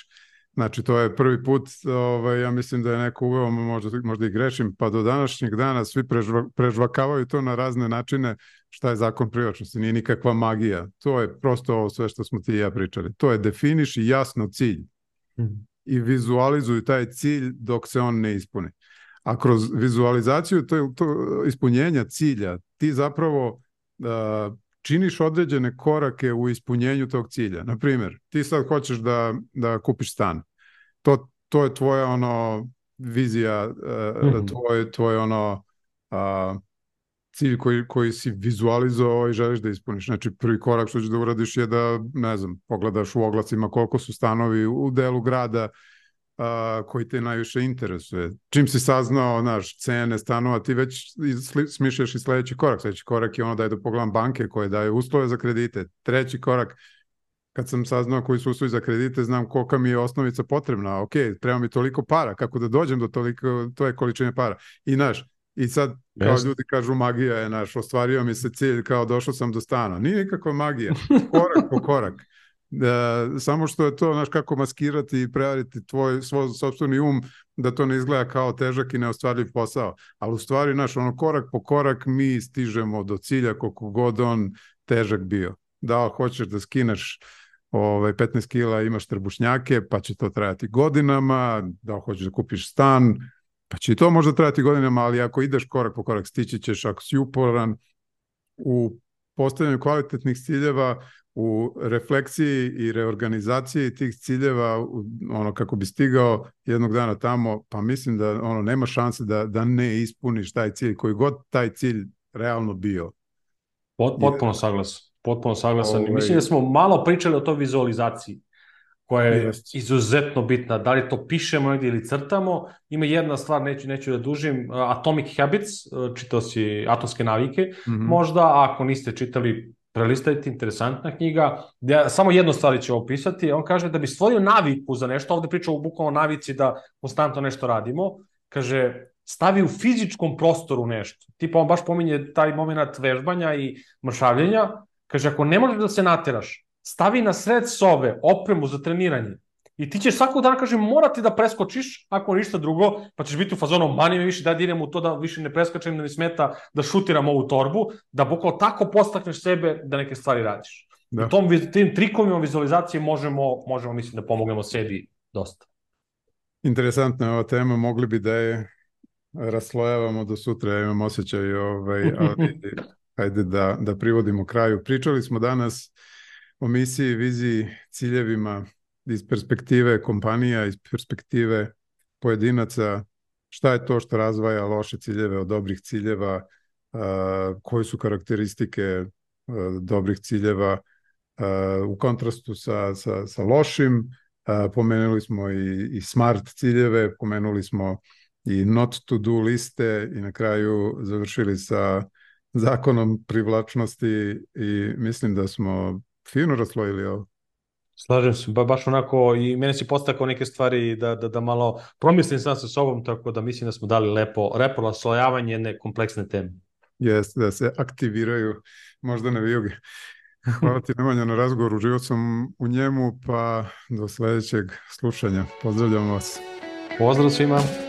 Speaker 1: Znači, to je prvi put, ovaj, ja mislim da je neko uveo, možda, možda i grešim, pa do današnjeg dana svi prežva, prežvakavaju to na razne načine šta je zakon privlačnosti. Nije nikakva magija. To je prosto ovo sve što smo ti i ja pričali. To je definiši jasno cilj mm. i vizualizuj taj cilj dok se on ne ispuni. A kroz vizualizaciju to, to ispunjenja cilja ti zapravo uh, činiš određene korake u ispunjenju tog cilja. Na primjer, ti sad hoćeš da, da kupiš stan. To, to je tvoja ono vizija, mm. tvoj, tvoj ono uh, cilj koji, koji si vizualizovao i želiš da ispuniš. Znači, prvi korak što ćeš da uradiš je da, ne znam, pogledaš u oglasima koliko su stanovi u delu grada, a, koji te najviše interesuje. Čim si saznao, naš, cene stanova, ti već smišljaš i sledeći korak. Sledeći korak je ono da je da pogledam banke koje daju uslove za kredite. Treći korak, kad sam saznao koji su uslovi za kredite, znam kolika mi je osnovica potrebna. Ok, treba mi toliko para, kako da dođem do toliko, to je količine para. I naš, i sad, kao Just. ljudi kažu, magija je naš, ostvario mi se cilj, kao došao sam do stana. Nije nikakva magija, (laughs) korak po korak. Da, samo što je to, znaš, kako maskirati i prevariti tvoj svoj sobstveni um da to ne izgleda kao težak i neostvarljiv posao. Ali u stvari, znaš, ono korak po korak mi stižemo do cilja koliko god on težak bio. Da, hoćeš da skineš ovaj, 15 kila, imaš trbušnjake, pa će to trajati godinama, da hoćeš da kupiš stan, Pa će i to možda trajati godinama, ali ako ideš korak po korak, stići ćeš, ako si uporan u postavljanju kvalitetnih ciljeva, u refleksiji i reorganizaciji tih ciljeva, ono kako bi stigao jednog dana tamo, pa mislim da ono nema šanse da, da ne ispuniš taj cilj, koji god taj cilj realno bio.
Speaker 2: Pot, potpuno saglasan. Potpuno saglasan. Ovaj... Mislim da smo malo pričali o toj vizualizaciji koja je Jest. izuzetno bitna. Da li to pišemo negdje ili crtamo. Ima jedna stvar, neću, neću da dužim, Atomic Habits, čitao si atomske navike, mm -hmm. možda ako niste čitali prelistajte, interesantna knjiga. Ja, samo jednu stvar ću opisati. On kaže da bi stvorio naviku za nešto, ovde priča u bukvalno navici da konstantno nešto radimo, kaže stavi u fizičkom prostoru nešto. Tipa on baš pominje taj moment vežbanja i mršavljenja. Kaže, ako ne možeš da se nateraš, stavi na sred sobe opremu za treniranje I ti ćeš svakog dana, kažem, morati da preskočiš, ako ništa drugo, pa ćeš biti u fazonu, mani me više da idem u to da više ne preskačem, da mi smeta da šutiram ovu torbu, da bukvalo tako postakneš sebe da neke stvari radiš. Da. U tom, tim trikovima vizualizacije možemo, možemo, mislim, da pomognemo sebi dosta.
Speaker 1: Interesantna je ova tema, mogli bi da je raslojavamo do sutra, ja imam osjećaj, ovaj, ali (laughs) hajde da, da privodimo kraju. Pričali smo danas o misiji, viziji, ciljevima iz perspektive kompanija, iz perspektive pojedinaca, šta je to što razvaja loše ciljeve od dobrih ciljeva, koje su karakteristike dobrih ciljeva u kontrastu sa, sa, sa lošim, pomenuli smo i, i smart ciljeve, pomenuli smo i not to do liste i na kraju završili sa zakonom privlačnosti i mislim da smo fino raslojili ovo.
Speaker 2: Slažem se, ba, baš onako i mene si postakao neke stvari da, da, da malo promislim sam sa sobom, tako da mislim da smo dali lepo, lepo naslojavanje jedne kompleksne teme.
Speaker 1: Jeste, da se aktiviraju možda na vijuge. Hvala ti Nemanja na razgovoru, živo sam u njemu, pa do sledećeg slušanja. Pozdravljam vas.
Speaker 2: Pozdrav svima.